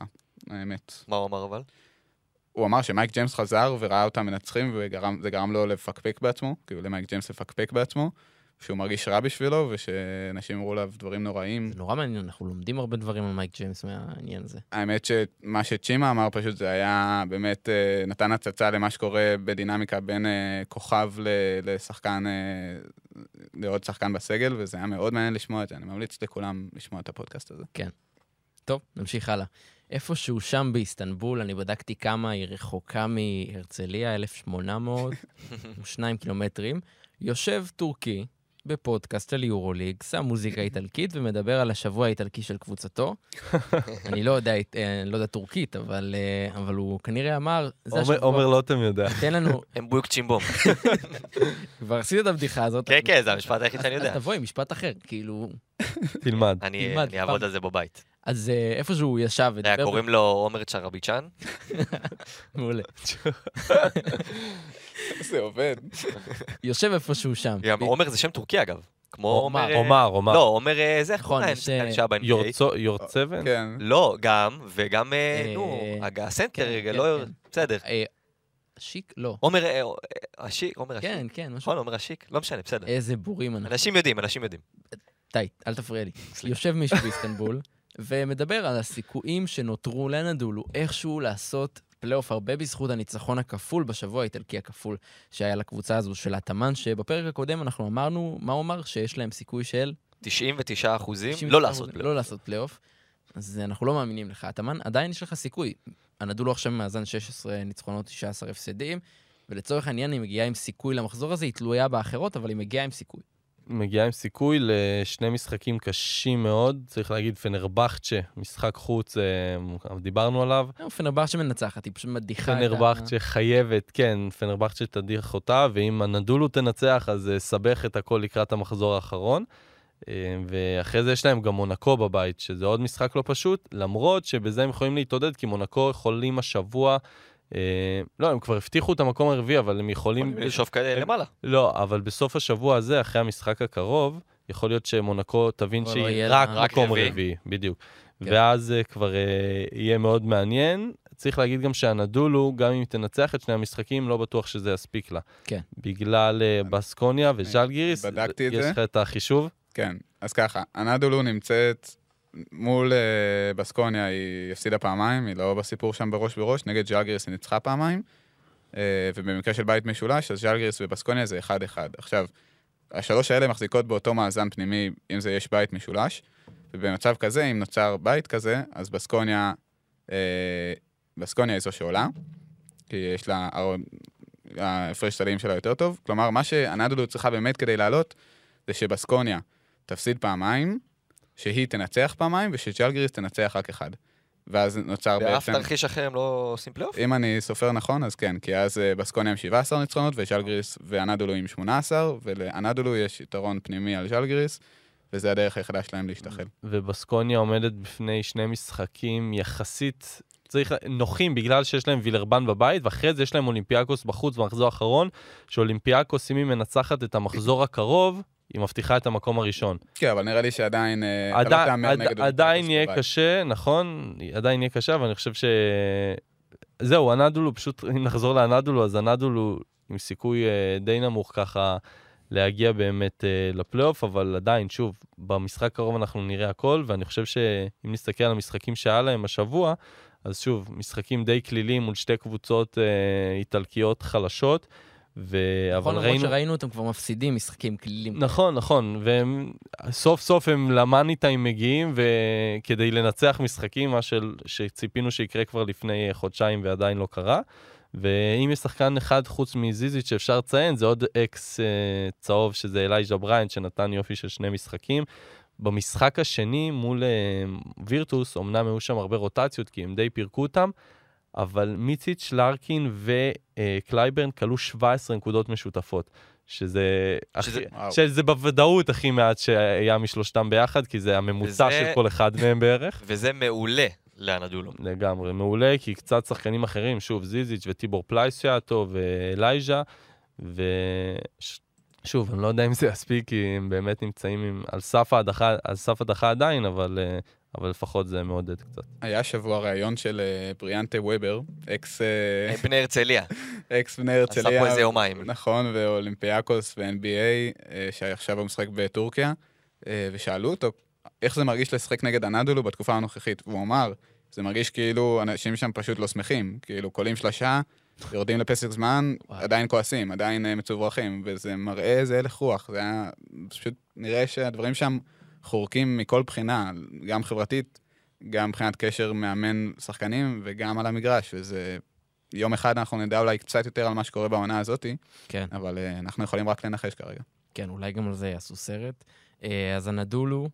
האמת. מה הוא אמר אבל? הוא אמר שמייק ג'יימס חזר וראה אותם מנצחים, וזה גרם לו לפקפק בעצמו, כאילו למייק ג'יימס לפקפק בעצמו, שהוא מרגיש רע בשבילו, ושאנשים אמרו עליו דברים נוראים. זה נורא מעניין, אנחנו לומדים הרבה דברים על מייק ג'יימס מהעניין הזה. האמת שמה שצ'ימה אמר פשוט זה היה באמת אה, נתן הצצה למה שקורה בדינמיקה בין אה, כוכב לשחקן, אה, לעוד שחקן בסגל, וזה היה מאוד מעניין לשמוע את זה. אני ממליץ לכולם לשמוע את הפודקאסט הזה. טוב, נמשיך הלאה. איפשהו שם באיסטנבול, אני בדקתי כמה היא רחוקה מהרצליה, 1,802 קילומטרים, יושב טורקי בפודקאסט על יורוליג, שם מוזיקה איטלקית ומדבר על השבוע האיטלקי של קבוצתו. אני לא יודע, אה, אני לא יודע טורקית, אבל, אה, אבל הוא כנראה אמר, זה עומר- עומר השבוע, לוטם יודע. תן לנו, הם בויוק צ'ימבום. כבר עשית את הבדיחה הזאת. כן, כן, זה המשפט היחיד שאני אז יודע. תבוא עם משפט אחר, כאילו... תלמד. אני אעבוד. על זה בבית. אז אה, איפשהו הוא ישב היה ודיבר... קוראים לו עומר צ'רביצ'אן? מעולה. זה עובד. יושב איפשהו שם. עומר זה שם טורקי אגב. כמו עומר. עומר... אה, עומר. לא, עומר אה, זה, איך קוראים להם? שהיה ב-NBA. יורצבן? כן. לא, גם, וגם, אה, נו, הסנטר, כן, כן, לא... כן. בסדר. אה, שיק? לא. עומר אשיק, עומר אשיק. כן, כן, משהו. נכון, עומר אשיק? לא משנה, בסדר. איזה בורים אנחנו. אנשים יודעים, אנשים יודעים. די, אל תפריע לי. יושב מישהו באיסטנבול, ומדבר על הסיכויים שנותרו לאנדולו איכשהו לעשות פלייאוף הרבה בזכות הניצחון הכפול בשבוע האיטלקי הכפול שהיה לקבוצה הזו של אתאמן, שבפרק הקודם אנחנו אמרנו, מה הוא אמר? שיש להם סיכוי של... 99 אחוזים 99 לא לעשות פלייאוף. לא לעשות פלייאוף. אז אנחנו לא מאמינים לך. אתאמן, עדיין יש לך סיכוי. הנדולו עכשיו במאזן 16 ניצחונות, 19 הפסדים, ולצורך העניין היא מגיעה עם סיכוי למחזור הזה, היא תלויה באחרות, אבל היא מגיעה עם סיכוי. מגיעה עם סיכוי לשני משחקים קשים מאוד. צריך להגיד, פנרבכצ'ה, משחק חוץ, אה, דיברנו עליו. לא, פנרבכצ'ה מנצחת, היא פשוט מדיחה את ה... פנרבכצ'ה חייבת, כן, פנרבכצ'ה תדיח אותה, ואם הנדולו תנצח, אז אה, סבך את הכל לקראת המחזור האחרון. אה, ואחרי זה יש להם גם מונקו בבית, שזה עוד משחק לא פשוט, למרות שבזה הם יכולים להתעודד, כי מונקו יכולים השבוע... אה, לא, הם כבר הבטיחו את המקום הרביעי, אבל הם יכולים... יכולים לשאוף כאלה למעלה. לא, אבל בסוף השבוע הזה, אחרי המשחק הקרוב, יכול להיות שמונקו תבין לא שהיא רק מקום רביעי. רביעי, בדיוק. כן. ואז אה, כבר אה, יהיה מאוד מעניין. צריך להגיד גם שהנדולו, גם אם היא תנצח את שני המשחקים, לא בטוח שזה יספיק לה. כן. בגלל בסקוניה בדקתי את יש. לך את החישוב? כן, אז ככה, אנדולו נמצאת מול אה, בסקוניה, היא הפסידה פעמיים, היא לא בסיפור שם בראש בראש, נגד ז'אלגיריס היא ניצחה פעמיים, אה, ובמקרה של בית משולש, אז ז'אלגיריס ובסקוניה זה 1-1. עכשיו, השלוש האלה מחזיקות באותו מאזן פנימי, אם זה יש בית משולש, ובמצב כזה, אם נוצר בית כזה, אז בסקוניה, אה, בסקוניה היא זו שעולה, כי יש לה, ההפרש סלים שלה יותר טוב. כלומר, מה שאנדולו צריכה באמת כדי לעלות, זה שבסקוניה תפסיד פעמיים, שהיא תנצח פעמיים, ושג'לגריס תנצח רק אחד. ואז נוצר באף בעצם... תרחיש אחר הם לא עושים פלייאוף? אם אני סופר נכון, אז כן, כי אז אה, בסקוניה עם 17 ניצחונות, וז'לגריס ואנדולו עם 18, ולאנדולו יש יתרון פנימי על ז'לגריס, וזה הדרך היחידה שלהם להשתחל. ובסקוניה עומדת בפני שני משחקים יחסית צריך, נוחים בגלל שיש להם וילרבן בבית, ואחרי זה יש להם אולימפיאקוס בחוץ במחזור האחרון, שאולימפיאקוס, אם היא מנצחת את המחזור הקרוב, היא מבטיחה את המקום הראשון. כן, אבל נראה לי שעדיין... אה, אתה לא עדיין, תהמר עד, נגד עדיין יהיה. קשה, נכון? עדיין יהיה קשה, אבל אני חושב ש... זהו, הנדולו, פשוט אם נחזור לאנדולו, אז הנדולו עם סיכוי אה, די נמוך ככה להגיע באמת אה, לפלייאוף, אבל עדיין, שוב, במשחק הקרוב אנחנו נראה הכל, ואני חושב שאם נסתכל על המשחקים שהיה להם השבוע, אז שוב, משחקים די כלילים מול שתי קבוצות איטלקיות חלשות, ו... נכון, למרות ראינו... שראינו אותם כבר מפסידים משחקים קלילים. נכון, נכון, והם סוף סוף הם למאני טיים מגיעים, וכדי לנצח משחקים, מה של, שציפינו שיקרה כבר לפני חודשיים ועדיין לא קרה. ואם יש שחקן אחד חוץ מזיזיץ' שאפשר לציין, זה עוד אקס אה, צהוב, שזה אלייז'ה בריאנט, שנתן יופי של שני משחקים. במשחק השני מול אה, וירטוס, אמנם היו שם הרבה רוטציות, כי הם די פירקו אותם, אבל מיצ'יץ', לארקין וקלייברן קלעו 17 נקודות משותפות. שזה, שזה- הכי, וואו. שזה בוודאות הכי מעט שהיה משלושתם ביחד, כי זה הממוצע וזה- של כל אחד מהם בערך. וזה מעולה לאנדולו. לגמרי, מעולה, כי קצת שחקנים אחרים, שוב, זיזיץ' וטיבור פלייס שהיה טוב, ואלייז'ה, ושוב, אני לא יודע אם זה יספיק, כי הם באמת נמצאים עם, על סף ההדחה, עדיין, אבל, אה, אבל לפחות זה מעודד קצת. היה שבוע ראיון של אה, בריאנטה וובר, אקס אה, בני הרצליה. אקס בני הרצליה. עשה פה איזה יומיים. נכון, ואולימפיאקוס ו-NBA, אה, שעכשיו הוא משחק בטורקיה, אה, ושאלו אותו איך זה מרגיש לשחק נגד אנדולו בתקופה הנוכחית. והוא אמר, זה מרגיש כאילו אנשים שם פשוט לא שמחים, כאילו קולעים שלשה, יורדים לפסק זמן. עדיין כועסים, עדיין אה, מצוברחים, וזה מראה איזה הלך רוח. זה היה, פשוט נראה שהדברים שם חורקים מכל בחינה, גם חברתית, גם מבחינת קשר מאמן-שחקנים, וגם על המגרש, וזה... יום אחד אנחנו נדע אולי קצת יותר על מה שקורה בעונה הזאתי, כן, אבל אה, אנחנו יכולים רק לנחש כרגע. כן, אולי גם על זה יעשו סרט. אה, אז הנדולו,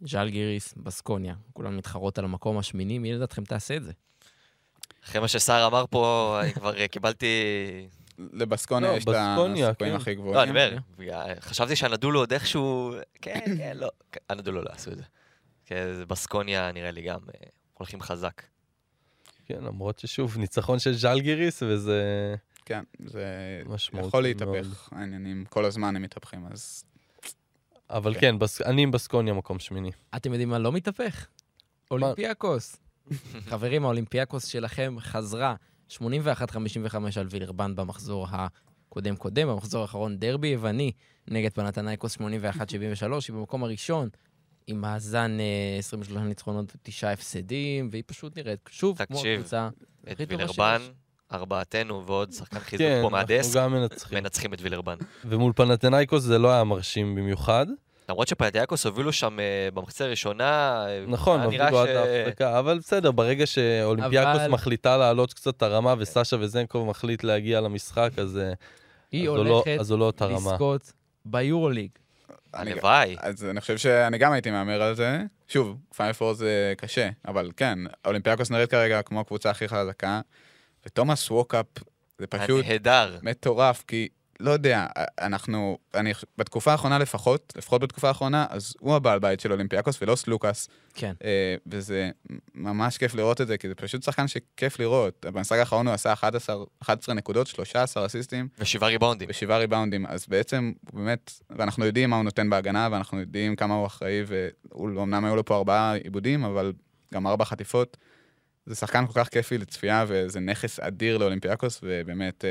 ז'לגיריס, בסקוניה. כולן מתחרות על המקום השמיני, מי לדעתכם תעשה את זה? אחרי מה שסער אמר פה, אני כבר אה, קיבלתי... לבסקוניה לא, יש את הסיכויים כן. הכי גבוהים. לא, אני אומר, חשבתי שהנדולו עוד איכשהו... כן, כן, לא. הנדולו לא עשו את זה. כן, בסקוניה נראה לי גם אה, הולכים חזק. כן, למרות ששוב, ניצחון של ז'לגיריס, וזה... כן, זה יכול. להתהפך, העניינים, כל הזמן הם מתהפכים, אז אבל כן. כן. אני עם בסקוניה מקום שמיני. אתם יודעים מה לא מתהפך? אולימפיאקוס. חברים, האולימפיאקוס שלכם חזרה 81-55 על וילרבן במחזור הקודם-קודם, במחזור האחרון דרבי יווני נגד פנתנייקוס 81-73, היא במקום הראשון עם מאזן אה, 23 ניצחונות ותשעה הפסדים, והיא פשוט נראית שוב כמו תקשיב, הקבוצה הכי טובה וילרבן, שיש. ארבעתנו ועוד שחקן חיזוק כן, פה מהדסק, גם מנצחים. את וילרבן. ומול פנתנאיקוס זה לא היה מרשים במיוחד. למרות שפנתיאקוס הובילו שם אה, במחצה הראשונה, אה, נכון, אפילו עד ההפסקה, אבל בסדר, ברגע שאולימפיאקוס אבל- מחליטה להעלות קצת את הרמה וסשה וזנקוב מחליט להגיע למשחק, אז אה, היא הוא לא- הולכת אז הוא לא אותה רמה. לזכות ביורוליג. אני- הלוואי. אז אני חושב שאני גם הייתי מהמר על זה. שוב, פיינל פור זה קשה, אבל כן, אולימפיאקוס נראית כרגע כמו הקבוצה הכי חזקה, ותומאס ווקאפ זה פשוט נהדר. מטורף, כי לא יודע, אנחנו, אני, בתקופה האחרונה לפחות, לפחות בתקופה האחרונה, אז הוא הבעל בית של אולימפיאקוס ולא סלוקאס, כן. אה, וזה ממש כיף לראות את זה, כי זה פשוט שחקן שכיף לראות. במשחק האחרון הוא עשה 11, 11 נקודות, 13 אסיסטים, ושבעה ריבאונדים. ושבעה ריבאונדים, אז בעצם, באמת, ואנחנו יודעים מה הוא נותן בהגנה, ואנחנו יודעים כמה הוא אחראי, ואומנם היו לו פה ארבעה עיבודים, אבל גם ארבע חטיפות. זה שחקן כל כך כיפי לצפייה, וזה נכס אדיר לאולימפיאקוס, ובאמת, אה,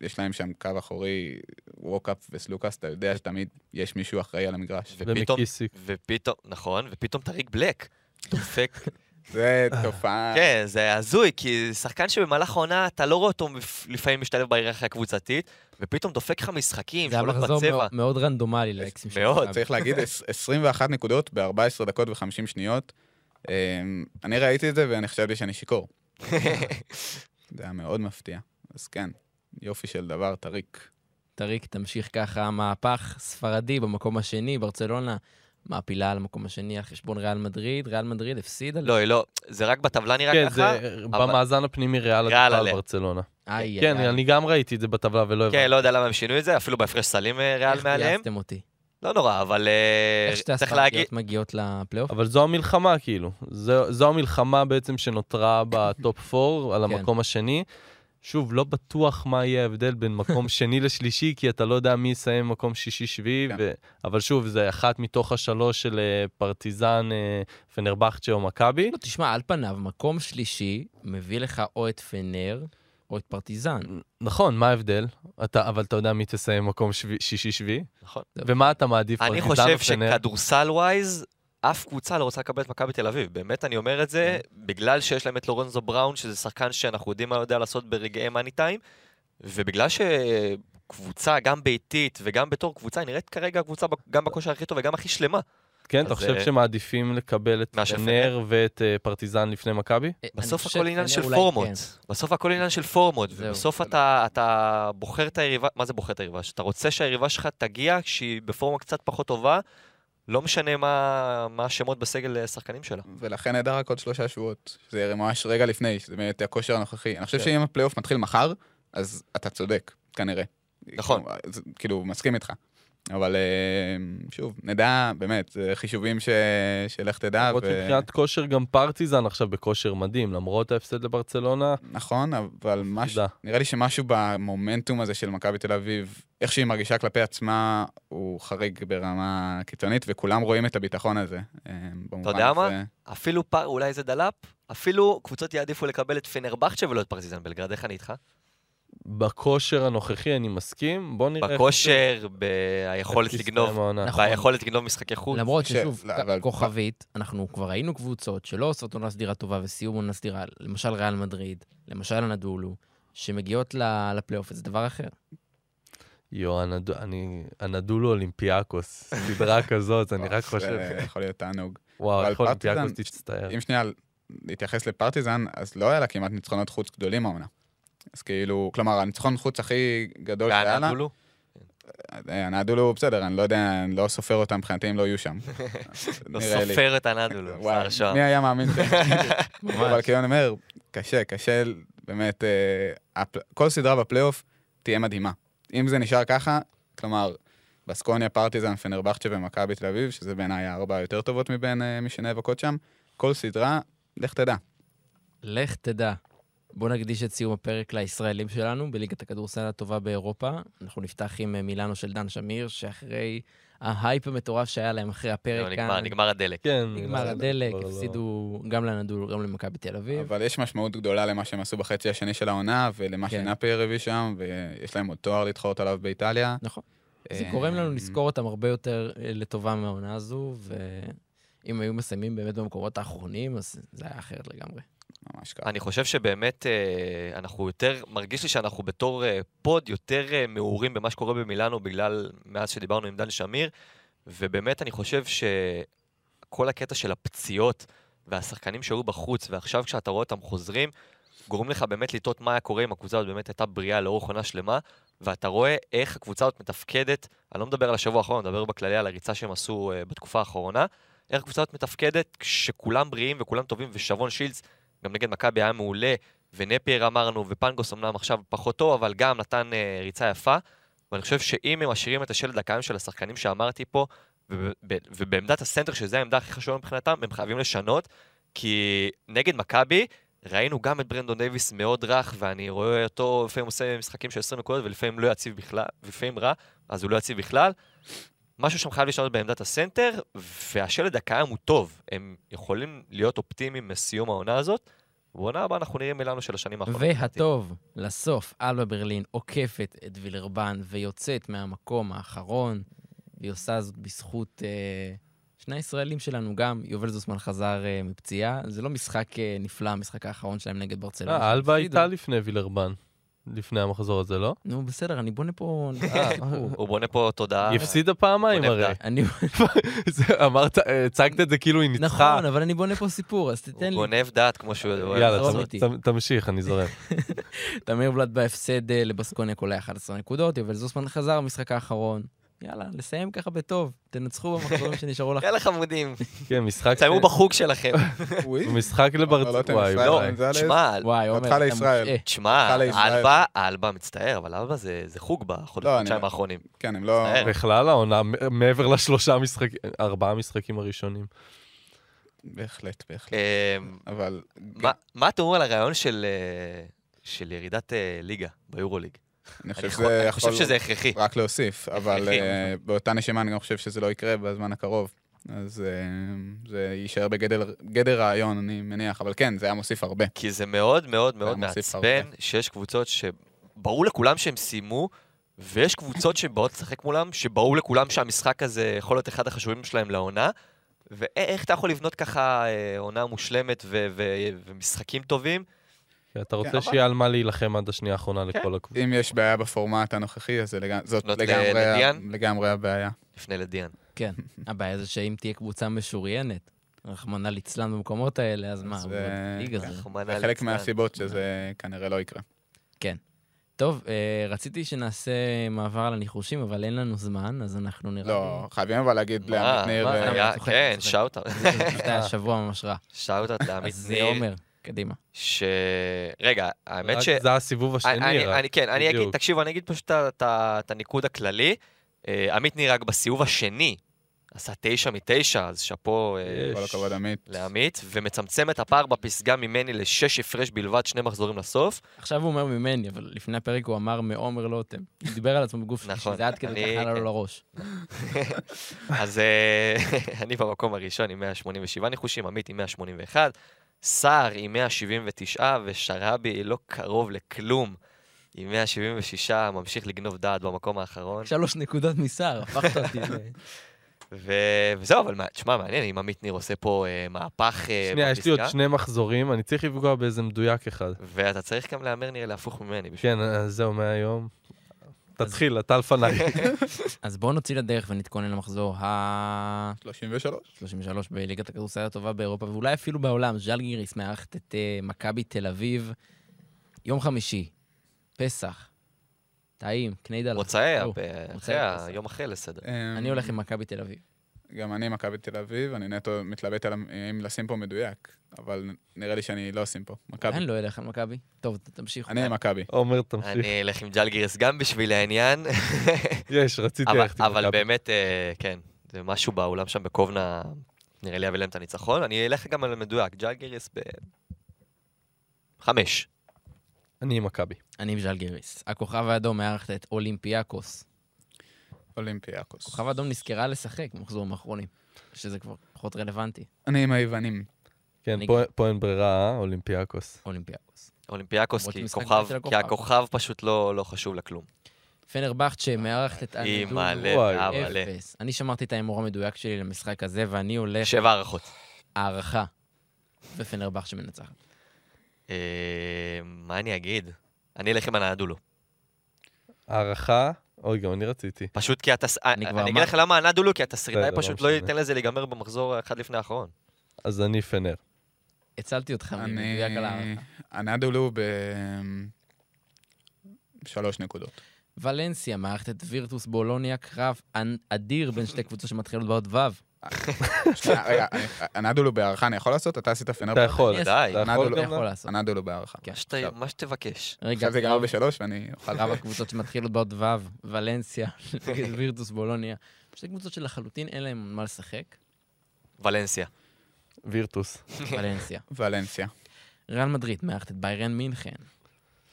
יש להם שם קו אחורי, ווקאפ וסלוקאס, אתה יודע שתמיד יש מישהו אחראי על המגרש. ופתאום, ומקיסיק. ופתאום, נכון, ופתאום טאריק בלק. דופק. זה תופעה... כן, זה הזוי, כי שחקן שבמהלך העונה אתה לא רואה אותו לפעמים משתלב בהיררכיה הקבוצתית, ופתאום דופק לך משחקים זה היה שהולך מחזור בצבע. מאוד- רנדומלי לאקסים של מאוד. צריך להגיד, עש- 21 נקודות ב-14 דקות ו-50 שניות. אה, אני ראיתי את זה ואני חשבתי שאני שיכור. זה היה מאוד מפתיע. אז כן, יופי של דבר, טאריק. טאריק, תמשיך ככה, מהפך ספרדי במקום השני, ברצלונה מעפילה על המקום השני על חשבון ריאל מדריד, ריאל מדריד הפסידה. לא, היא לא, זה רק בטבלה נראה כן, ככה. זה במאזן הפנימי ריאל על. ברצלונה. איי, כן, איי, אני גם ראיתי את זה בטבלה ולא הבנתי. כן, לא יודע למה הם שינו את זה, אפילו בהפרש סלים אה, ריאל איך מעליהם. גייסתם אותי? לא נורא, אבל אה, איך שתי צריך להגיד, הספרדיות מגיעות לפלייאוף? אבל זו המלחמה, כאילו. זו, זו המלחמה בעצם שנותרה בטופ 4 על כן. המקום השני. שוב, לא בטוח מה יהיה ההבדל בין מקום שני לשלישי, כי אתה לא יודע מי יסיים מקום שישי-שביעי, כן. ו... אבל שוב, זה אחת מתוך השלוש של אה, פרטיזן, אה, פנרבכצ'ה או מכבי. לא, תשמע, על פניו, מקום שלישי מביא לך או את פנר או את פרטיזן. נכון, מה ההבדל? אתה, אבל אתה יודע מי תסיים מקום שבי- שישי-שביעי? נכון. ומה אתה מעדיף, אני פרטיזן חושב או פנר? שכדורסל ווייז, אף קבוצה לא רוצה לקבל את מכבי תל אביב. באמת, אני אומר את זה, כן. בגלל שיש להם את לורנזו בראון, שזה שחקן שאנחנו יודעים מה הוא יודע לעשות ברגעי מאני טיים, ובגלל שקבוצה, גם ביתית וגם בתור קבוצה, היא נראית כרגע קבוצה גם בכושר הכי טוב וגם הכי שלמה. כן, אתה חושב אה, שמעדיפים לקבל את נר ואת אה, פרטיזן לפני מכבי? בסוף אני חושב הכל עניין של פורמות. כן. בסוף הכל עניין של פורמות. ובסוף אתה, אתה בוחר את היריבה, מה זה בוחר את היריבה? שאתה רוצה שהיריבה שלך תגיע כשהיא בפורמה קצת פחות טובה, לא משנה מה, מה השמות בסגל אה, שחקנים שלה. ולכן נדע רק עוד שלושה שבועות. זה ממש רגע לפני, שזה באמת הכושר הנוכחי. אני חושב כן. שאם הפלייאוף מתחיל מחר, אז אתה צודק, כנראה. נכון. אז- כאילו, מסכים איתך. אבל אה, שוב, נדע, באמת, זה חישובים ש... שלך תדע. למרות שמבחינת כושר גם פרטיזן עכשיו בכושר מדהים, למרות ההפסד לברצלונה, נכון, אבל מש... נראה לי שמשהו במומנטום הזה של מכבי תל אביב, איך שהיא מרגישה כלפי עצמה, הוא חריג ברמה קיצונית, וכולם רואים את הביטחון הזה. אה, במובן יודע מה? הזה. אפילו פר, אולי זה דלאפ, אפילו קבוצות יעדיפו לקבל את פנרבכצ'ה ולא את פרטיזן בלגרד, איך אני איתך? בכושר הנוכחי אני מסכים, בוא נראה... בכושר, ביכולת לגנוב. נכון. ביכולת לגנוב משחקי חוץ. למרות ש- ששוב, לא, כוכבית, אנחנו כבר ראינו קבוצות שלא עושות עונה סדירה טובה וסיום עונה סדירה, למשל ריאל מדריד, למשל אנדולו, שמגיעות ל- לפלייאוף, זה דבר אחר. יו, אנדולו אולימפיאקוס, סדרה כזאת, אני רק חושב, יכול להיות תענוג. וואו, אבל איך אולימפיאקוס תצטער. אם שנייה להתייחס לפרטיזן, אז לא היה לה כמעט ניצחונות חוץ גדולים העונה. אז כאילו, כלומר, הניצחון חוץ הכי גדול שהיה לה, ואנדולו? אה, אנדולו בסדר, אני לא יודע, אני לא סופר אותם, מבחינתי הם לא יהיו שם. לא נראה לי. סופר את אנדולו, שר שם. מי היה מאמין? אבל. כאילו אני אומר, קשה, קשה, באמת, אה, כל סדרה בפלייאוף תהיה מדהימה. אם זה נשאר ככה, כלומר, בסקוניה, פרטיזן, פנרבכצ'ה ומכבי תל אביב, שזה בעיניי הארבע היותר טובות מבין אה, מי שנאבקות שם, כל סדרה, לך תדע. לך תדע. בוא נקדיש את סיום הפרק לישראלים שלנו בליגת הכדורסל הטובה באירופה. אנחנו נפתח עם אה, מילאנו של דן שמיר, שאחרי ההייפ המטורף שהיה להם אחרי הפרק זהו, נגמר, נגמר הדלק. כן. נגמר זה- הדלק, לא- הפסידו גם לאנדולו, גם למכבי תל אביב. אבל יש משמעות גדולה למה שהם עשו בחצי השני של העונה, ולמה כן. שנאפייר הביא שם, ויש להם עוד תואר להתחרות עליו באיטליה. נכון. זה אה, גורם לנו לזכור אותם הרבה יותר אה, לטובה מהעונה הזו, ואם היו מסיימים באמת במקומות האחרונים, אז זה היה אחרת לגמרי. ממש ככה. אני חושב שבאמת אה, אנחנו יותר, מרגיש לי שאנחנו בתור אה, פוד יותר אה, מעורים במה שקורה במילאנו בגלל, מאז שדיברנו עם דן שמיר, ובאמת אני חושב שכל הקטע של הפציעות והשחקנים שהיו בחוץ, ועכשיו כשאתה רואה אותם חוזרים, גורם לך באמת לטעות מה היה קורה אם הקבוצה הזאת באמת הייתה בריאה לאורך עונה שלמה, ואתה רואה איך הקבוצה הזאת מתפקדת, אני לא מדבר על השבוע האחרון, אני מדבר בכללי על הריצה שהם עשו בתקופה האחרונה, איך הקבוצה הזאת מתפקדת כשכולם בריאים וכולם טובים, ושרון שילץ גם נגד מכבי היה מעולה, ונפייר אמרנו, ופנגוס אמנם עכשיו פחות טוב, אבל גם נתן אה, ריצה יפה. ואני חושב שאם הם משאירים את השלד הקיים של השחקנים שאמרתי פה, ובעמדת הסנטר, שזו העמדה הכי חשובה מבחינתם, הם חייבים לשנות, כי נגד מכבי, ראינו גם את ברנדון דייוויס מאוד רך, ואני רואה אותו לפעמים עושה משחקים של 20 נקודות, ולפעמים לא יציב בכלל, ולפעמים רע, אז הוא לא יציב בכלל. משהו שם חייב לשנות בעמדת הסנטר, והשלד הקיים הוא טוב. הם יכולים להיות אופטימיים מסיום העונה הזאת, ובעונה הבאה אנחנו נראה מילאנו של השנים האחרונות. והטוב, לסוף, אלבה ברלין עוקפת את וילרבן ויוצאת מהמקום האחרון, והיא עושה זאת בזכות אה, שני הישראלים שלנו גם. יובל זוסמן חזר אה, מפציעה. זה לא משחק אה, נפלא, המשחק האחרון שלהם נגד ברצלונה. אה, אלבה. הייתה לפני וילרבן, לפני המחזור הזה, לא? נו, בסדר, אני בונה פה... אה. הוא בונה פה תודעה. היא הפסידה פעמיים הרי. אמרת, הצגת את זה כאילו היא ניצחה. נכון, אבל אני בונה פה סיפור, אז הוא תיתן לי. גונב דעת כמו שהוא יאללה, תמשיך, אני זורם. תמיר בלאט בהפסד אה, לבסקוניה קולע 11 נקודות, יובל זוסמן חזר במשחק האחרון. יאללה, לסיים ככה בטוב. תנצחו במחזורים שנשארו לכם. יאללה חמודים, כן, משחק... תסיימו בחוג שלכם. אוי, משחק לא, לא, לברצלונה. אתם וואי. גונזלס. תשמע, וואי, עומר, אתה לישראל. תשמע. אלבה, אלבה מצטער, אבל אלבה זה זה חוג לא, בחודשיים האחרונים. כן, הם לא... בכלל העונה, מעבר לשלושה משחקים, ארבעה משחקים הראשונים. בהחלט, בהחלט. אמ, אבל... מה- מה אתה אומר על הרעיון של אה, של ירידת אה, ליגה ביורוליג? אני חושב שזה חו- אני יכול חושב שזה הכרחי. רק להוסיף, אבל. אה, באותה נשימה אני גם חושב שזה לא יקרה בזמן הקרוב. אז אה, זה יישאר בגדר גדר רעיון, אני מניח, אבל כן, זה היה מוסיף הרבה. כי זה מאוד מאוד מאוד מעצבן. שיש קבוצות שברור לכולם שהם סיימו, ויש קבוצות שבאות לשחק מולם, שברור לכולם שהמשחק הזה יכול להיות אחד החשובים שלהם לעונה, ואיך אתה יכול לבנות ככה אה, עונה מושלמת ו- ו- ומשחקים טובים? כי אתה רוצה אבל- שיהיה על מה להילחם עד השנייה האחרונה לכל הקבוצה. אם יש בעיה בפורמט הנוכחי, אז זאת לפנות לגמרי הבעיה. לפני לדיאן. כן. הבעיה זה שאם תהיה קבוצה משוריינת, רחמנא ליצלן במקומות האלה, אז מה, אז, אה, ליגה כן. זה. זה חלק. מהסיבות שזה כנראה לא יקרה. טוב, אה, רציתי שנעשה מעבר על הניחושים, אבל אין לנו זמן, אז אנחנו נראה לא, חייבים אבל להגיד? לעמית ניר... אה, כן, צוחק. שאוט לי. זה היה שבוע ממש רע. שאוט לעמית אז זה ניר, עומר, קדימה. ש... רגע, האמת ש... זה הסיבוב השני, אני, רק. אני, כן, אני אגיד. תקשיבו, אני אגיד פשוט את הניקוד הכללי. אה, עמית ניר רק בסיבוב השני עשה תשע מתשע, אז שאפו אה. כל הכבוד עמית. לעמית, ומצמצם את הפער בפסגה ממני לשש הפרש בלבד, שני מחזורים לסוף. עכשיו הוא אומר ממני, אבל לפני הפרק הוא אמר מעומר לוטם. הוא דיבר על עצמו בגוף שלישי, נכון. זה עד כדי ככה עלה כן. לו לראש. אז אה, אני במקום הראשון עם 187 ניחושים, עמית עם 181, סער עם 179, ושרבי לא קרוב לכלום. עם 176, ממשיך לגנוב דעת במקום האחרון. שלוש נקודות מסער, הפכת אותי. ו- וזהו, אבל מה- תשמע, מעניין אם עמית ניר עושה פה אה, מהפך אה, שנייה, יש לי עוד. שני מחזורים, אני צריך לפגוע באיזה מדויק אחד. ואתה צריך גם להמר נראה להפוך ממני. בשביל- כן, אז זהו, מהיום. תתחיל, אתה לפניי. אז בואו נוציא לדרך ונתכונן למחזור ה-33 33. בליגת הכדורסל הטובה באירופה, ואולי אפילו בעולם. ז'לגיריס מארחת את אה, מכבי תל אביב. יום חמישי, פסח, טעים, הפ- אחרי מוצאי ה-. יום אחרי לסדר. אני הולך עם מכבי תל אביב. גם אני מכבי תל אביב, אני נטו מתלבט על אם לשים פה מדויק, אבל נראה לי שאני לא אשים פה. מכבי. אני לא אלך על מכבי. טוב, ת- תמשיכו. אני עם מכבי. עומר, תמשיך. אני אלך עם ז'לגיריס גם בשביל העניין, יש, רציתי אבל- ללכת עם אבל מכבי. באמת, אה, כן, זה משהו באולם שם בקובנה, נראה לי יביא להם את הניצחון. אני אלך גם על מדויק, ז'לגיריס ב... חמש. אני עם מכבי. אני עם ז'לגיריס. הכוכב האדום מארחת את אולימפיאקוס. אולימפיאקוס. הכוכב האדום נזכרה לשחק במחזורים האחרונים, שזה כבר פחות רלוונטי. אני עם היוונים. כן, פה- פה אין ברירה, אה? אולימפיאקוס. אולימפיאקוס. אולימפיאקוס, כי כוכב- כי הכוכב. פשוט לא לא חשוב לכלום. פנרבכצ'ה מארחת את היא אנדולו. מעלה וואי. והמלא. אפס. אני שמרתי את ההימור המדויק שלי למשחק הזה, ואני הולך שבע הערכות. הערכה. ופנרבכצ'ה מנצחת. אה, מה אני אגיד? אני אלך עם הנעדולו. הערכה, אוי, גם אני רציתי. פשוט כי התס... אני אני כבר אגיד. לך למה הנדולו, כי התסריטאי לא פשוט לא. ייתן לזה להיגמר במחזור האחד לפני האחרון. אז אני פנר. הצלתי אותך אני... ממדויק על הערכה. הנדולו ב... שלוש נקודות. ולנסיה מארחת את וירטוס בולוניה, קרב אדיר בין שתי קבוצות שמתחילות באות ו'. שנייה, רגע, הנדולו בהערכה אני יכול לעשות? אתה עשית פנר? אתה יכול. אני די. אתה יכול הנדולו לעשות. בהערכה. מה שתבקש. רגע, עכשיו זה ייגמר בשלוש ואני אוכל... רב הקבוצות שמתחילות באות ו', ולנסיה, וירטוס בולוניה. שתי קבוצות שלחלוטין אין להן מה לשחק. ולנסיה. וירטוס. ולנסיה. ולנסיה. ריאל מדריד מארחת את ביירן מינכן.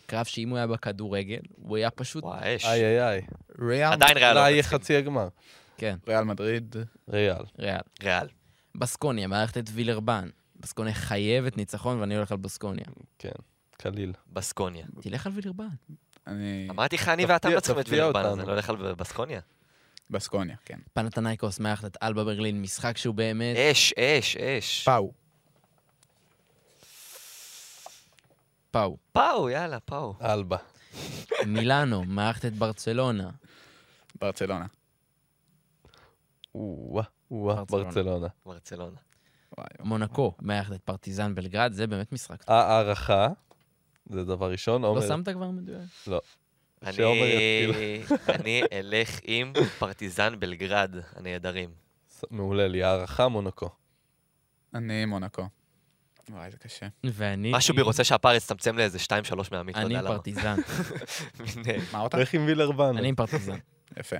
קרב שאם הוא היה בכדורגל, הוא היה פשוט... וואי, אש. איי איי איי. ריאל, עדיין ריאל אולי לא יהיה. חצי הגמר. כן, ריאל מדריד. ריאל. ריאל. ריאל. בסקוניה מארחת את וילרבן. בסקוניה חייבת ניצחון, ואני הולך על בסקוניה. כן, קליל. בסקוניה. תלך על וילרבן. אני... אמרתי לך, אני ואתה מנצחים את וילרבן, אז. אני לא הולך על בסקוניה. בסקוניה, כן. פנתנייקוס מארחת את אלבה ברלין, משחק שהוא באמת... אש, אש, אש. פאו. פאו. פאו, יאללה, פאו. אלבה. מילאנו מארחת את ברצלונה. ברצלונה. או-אה, או-אה, ברצלונה. ברצלונה. מונקו מארחת את פרטיזן בלגרד, זה באמת משחק. טוב. הערכה, זה דבר ראשון. לא עומר, שמת כבר מדויק? שעומר אני אני אלך עם פרטיזן בלגרד, הנהדרים. מעולה לי. הערכה, מונקו. אני מונקו. וואי, זה קשה. ואני... משהו בי רוצה שהפער יצטמצם לאיזה 2-3 מהעמית, לא אני יודע עם למה. פרטיזן. מין, אה, מה אותה? לך עם וילרבן. אני עם פרטיזן. יפה.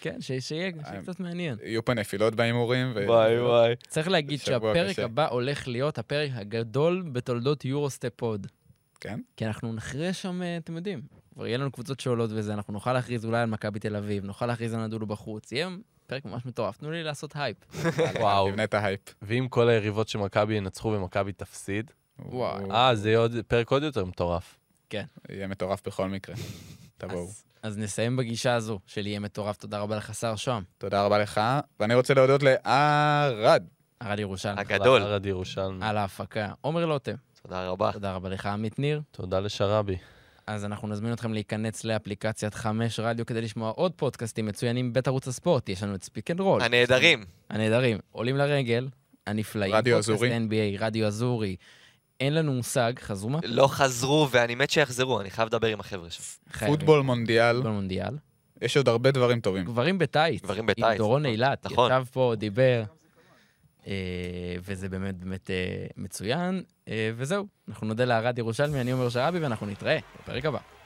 כן, ש- שיהיה קצת מעניין. יהיו פה נפילות בהימורים. וואי וואי. צריך להגיד שהפרק. הבא הולך להיות הפרק הגדול בתולדות יורוסטפ פוד. כן? כי אנחנו נכריע שם, אה, אתם יודעים, כבר יהיה לנו קבוצות שעולות וזה, אנחנו נוכל להכריז אולי על מכבי תל אביב, נוכל להכריז על אנדולו בחוץ, יהיה פרק ממש מטורף. תנו לי לעשות הייפ. וואו. תבנה את ההייפ. ואם כל היריבות של מכבי ינצחו ומכבי תפסיד, וואי. אה, זה יהיה עוד- פרק עוד יותר מטורף. יהיה מטורף בכל מקרה. תבואו. אז- נסיים בגישה הזו של יהיה מטורף. תודה רבה לך, שר שוהם. תודה רבה לך, ואני רוצה להודות לערד. ערד ירושלים. הגדול. ערד ירושלמי. על ההפקה. עומר לוטם. תודה רבה. תודה רבה לך, עמית ניר. תודה לשרבי. אז אנחנו נזמין אתכם להיכנס לאפליקציית חמש רדיו כדי לשמוע עוד פודקאסטים מצוינים בית ערוץ הספורט. יש לנו את פיק אנד רול. הנהדרים. הנהדרים. עולים לרגל, הנפלאים. רדיו אזורי. NBA, רדיו אזורי. אין לנו מושג, חזרו מה? לא חזרו, ואני מת שיחזרו, אני חייב לדבר עם החבר'ה שם. פוטבול מונדיאל, פוטבול מונדיאל. יש עוד הרבה דברים טובים. גברים בטייץ. גברים עם בטייץ. דורון אילת. נכון. ישב פה, דיבר. אה, וזה באמת באמת אה, מצוין. אה, וזהו, אנחנו נודה לערד ירושלמי, אני עומר שרעבי, ואנחנו נתראה בפרק הבא.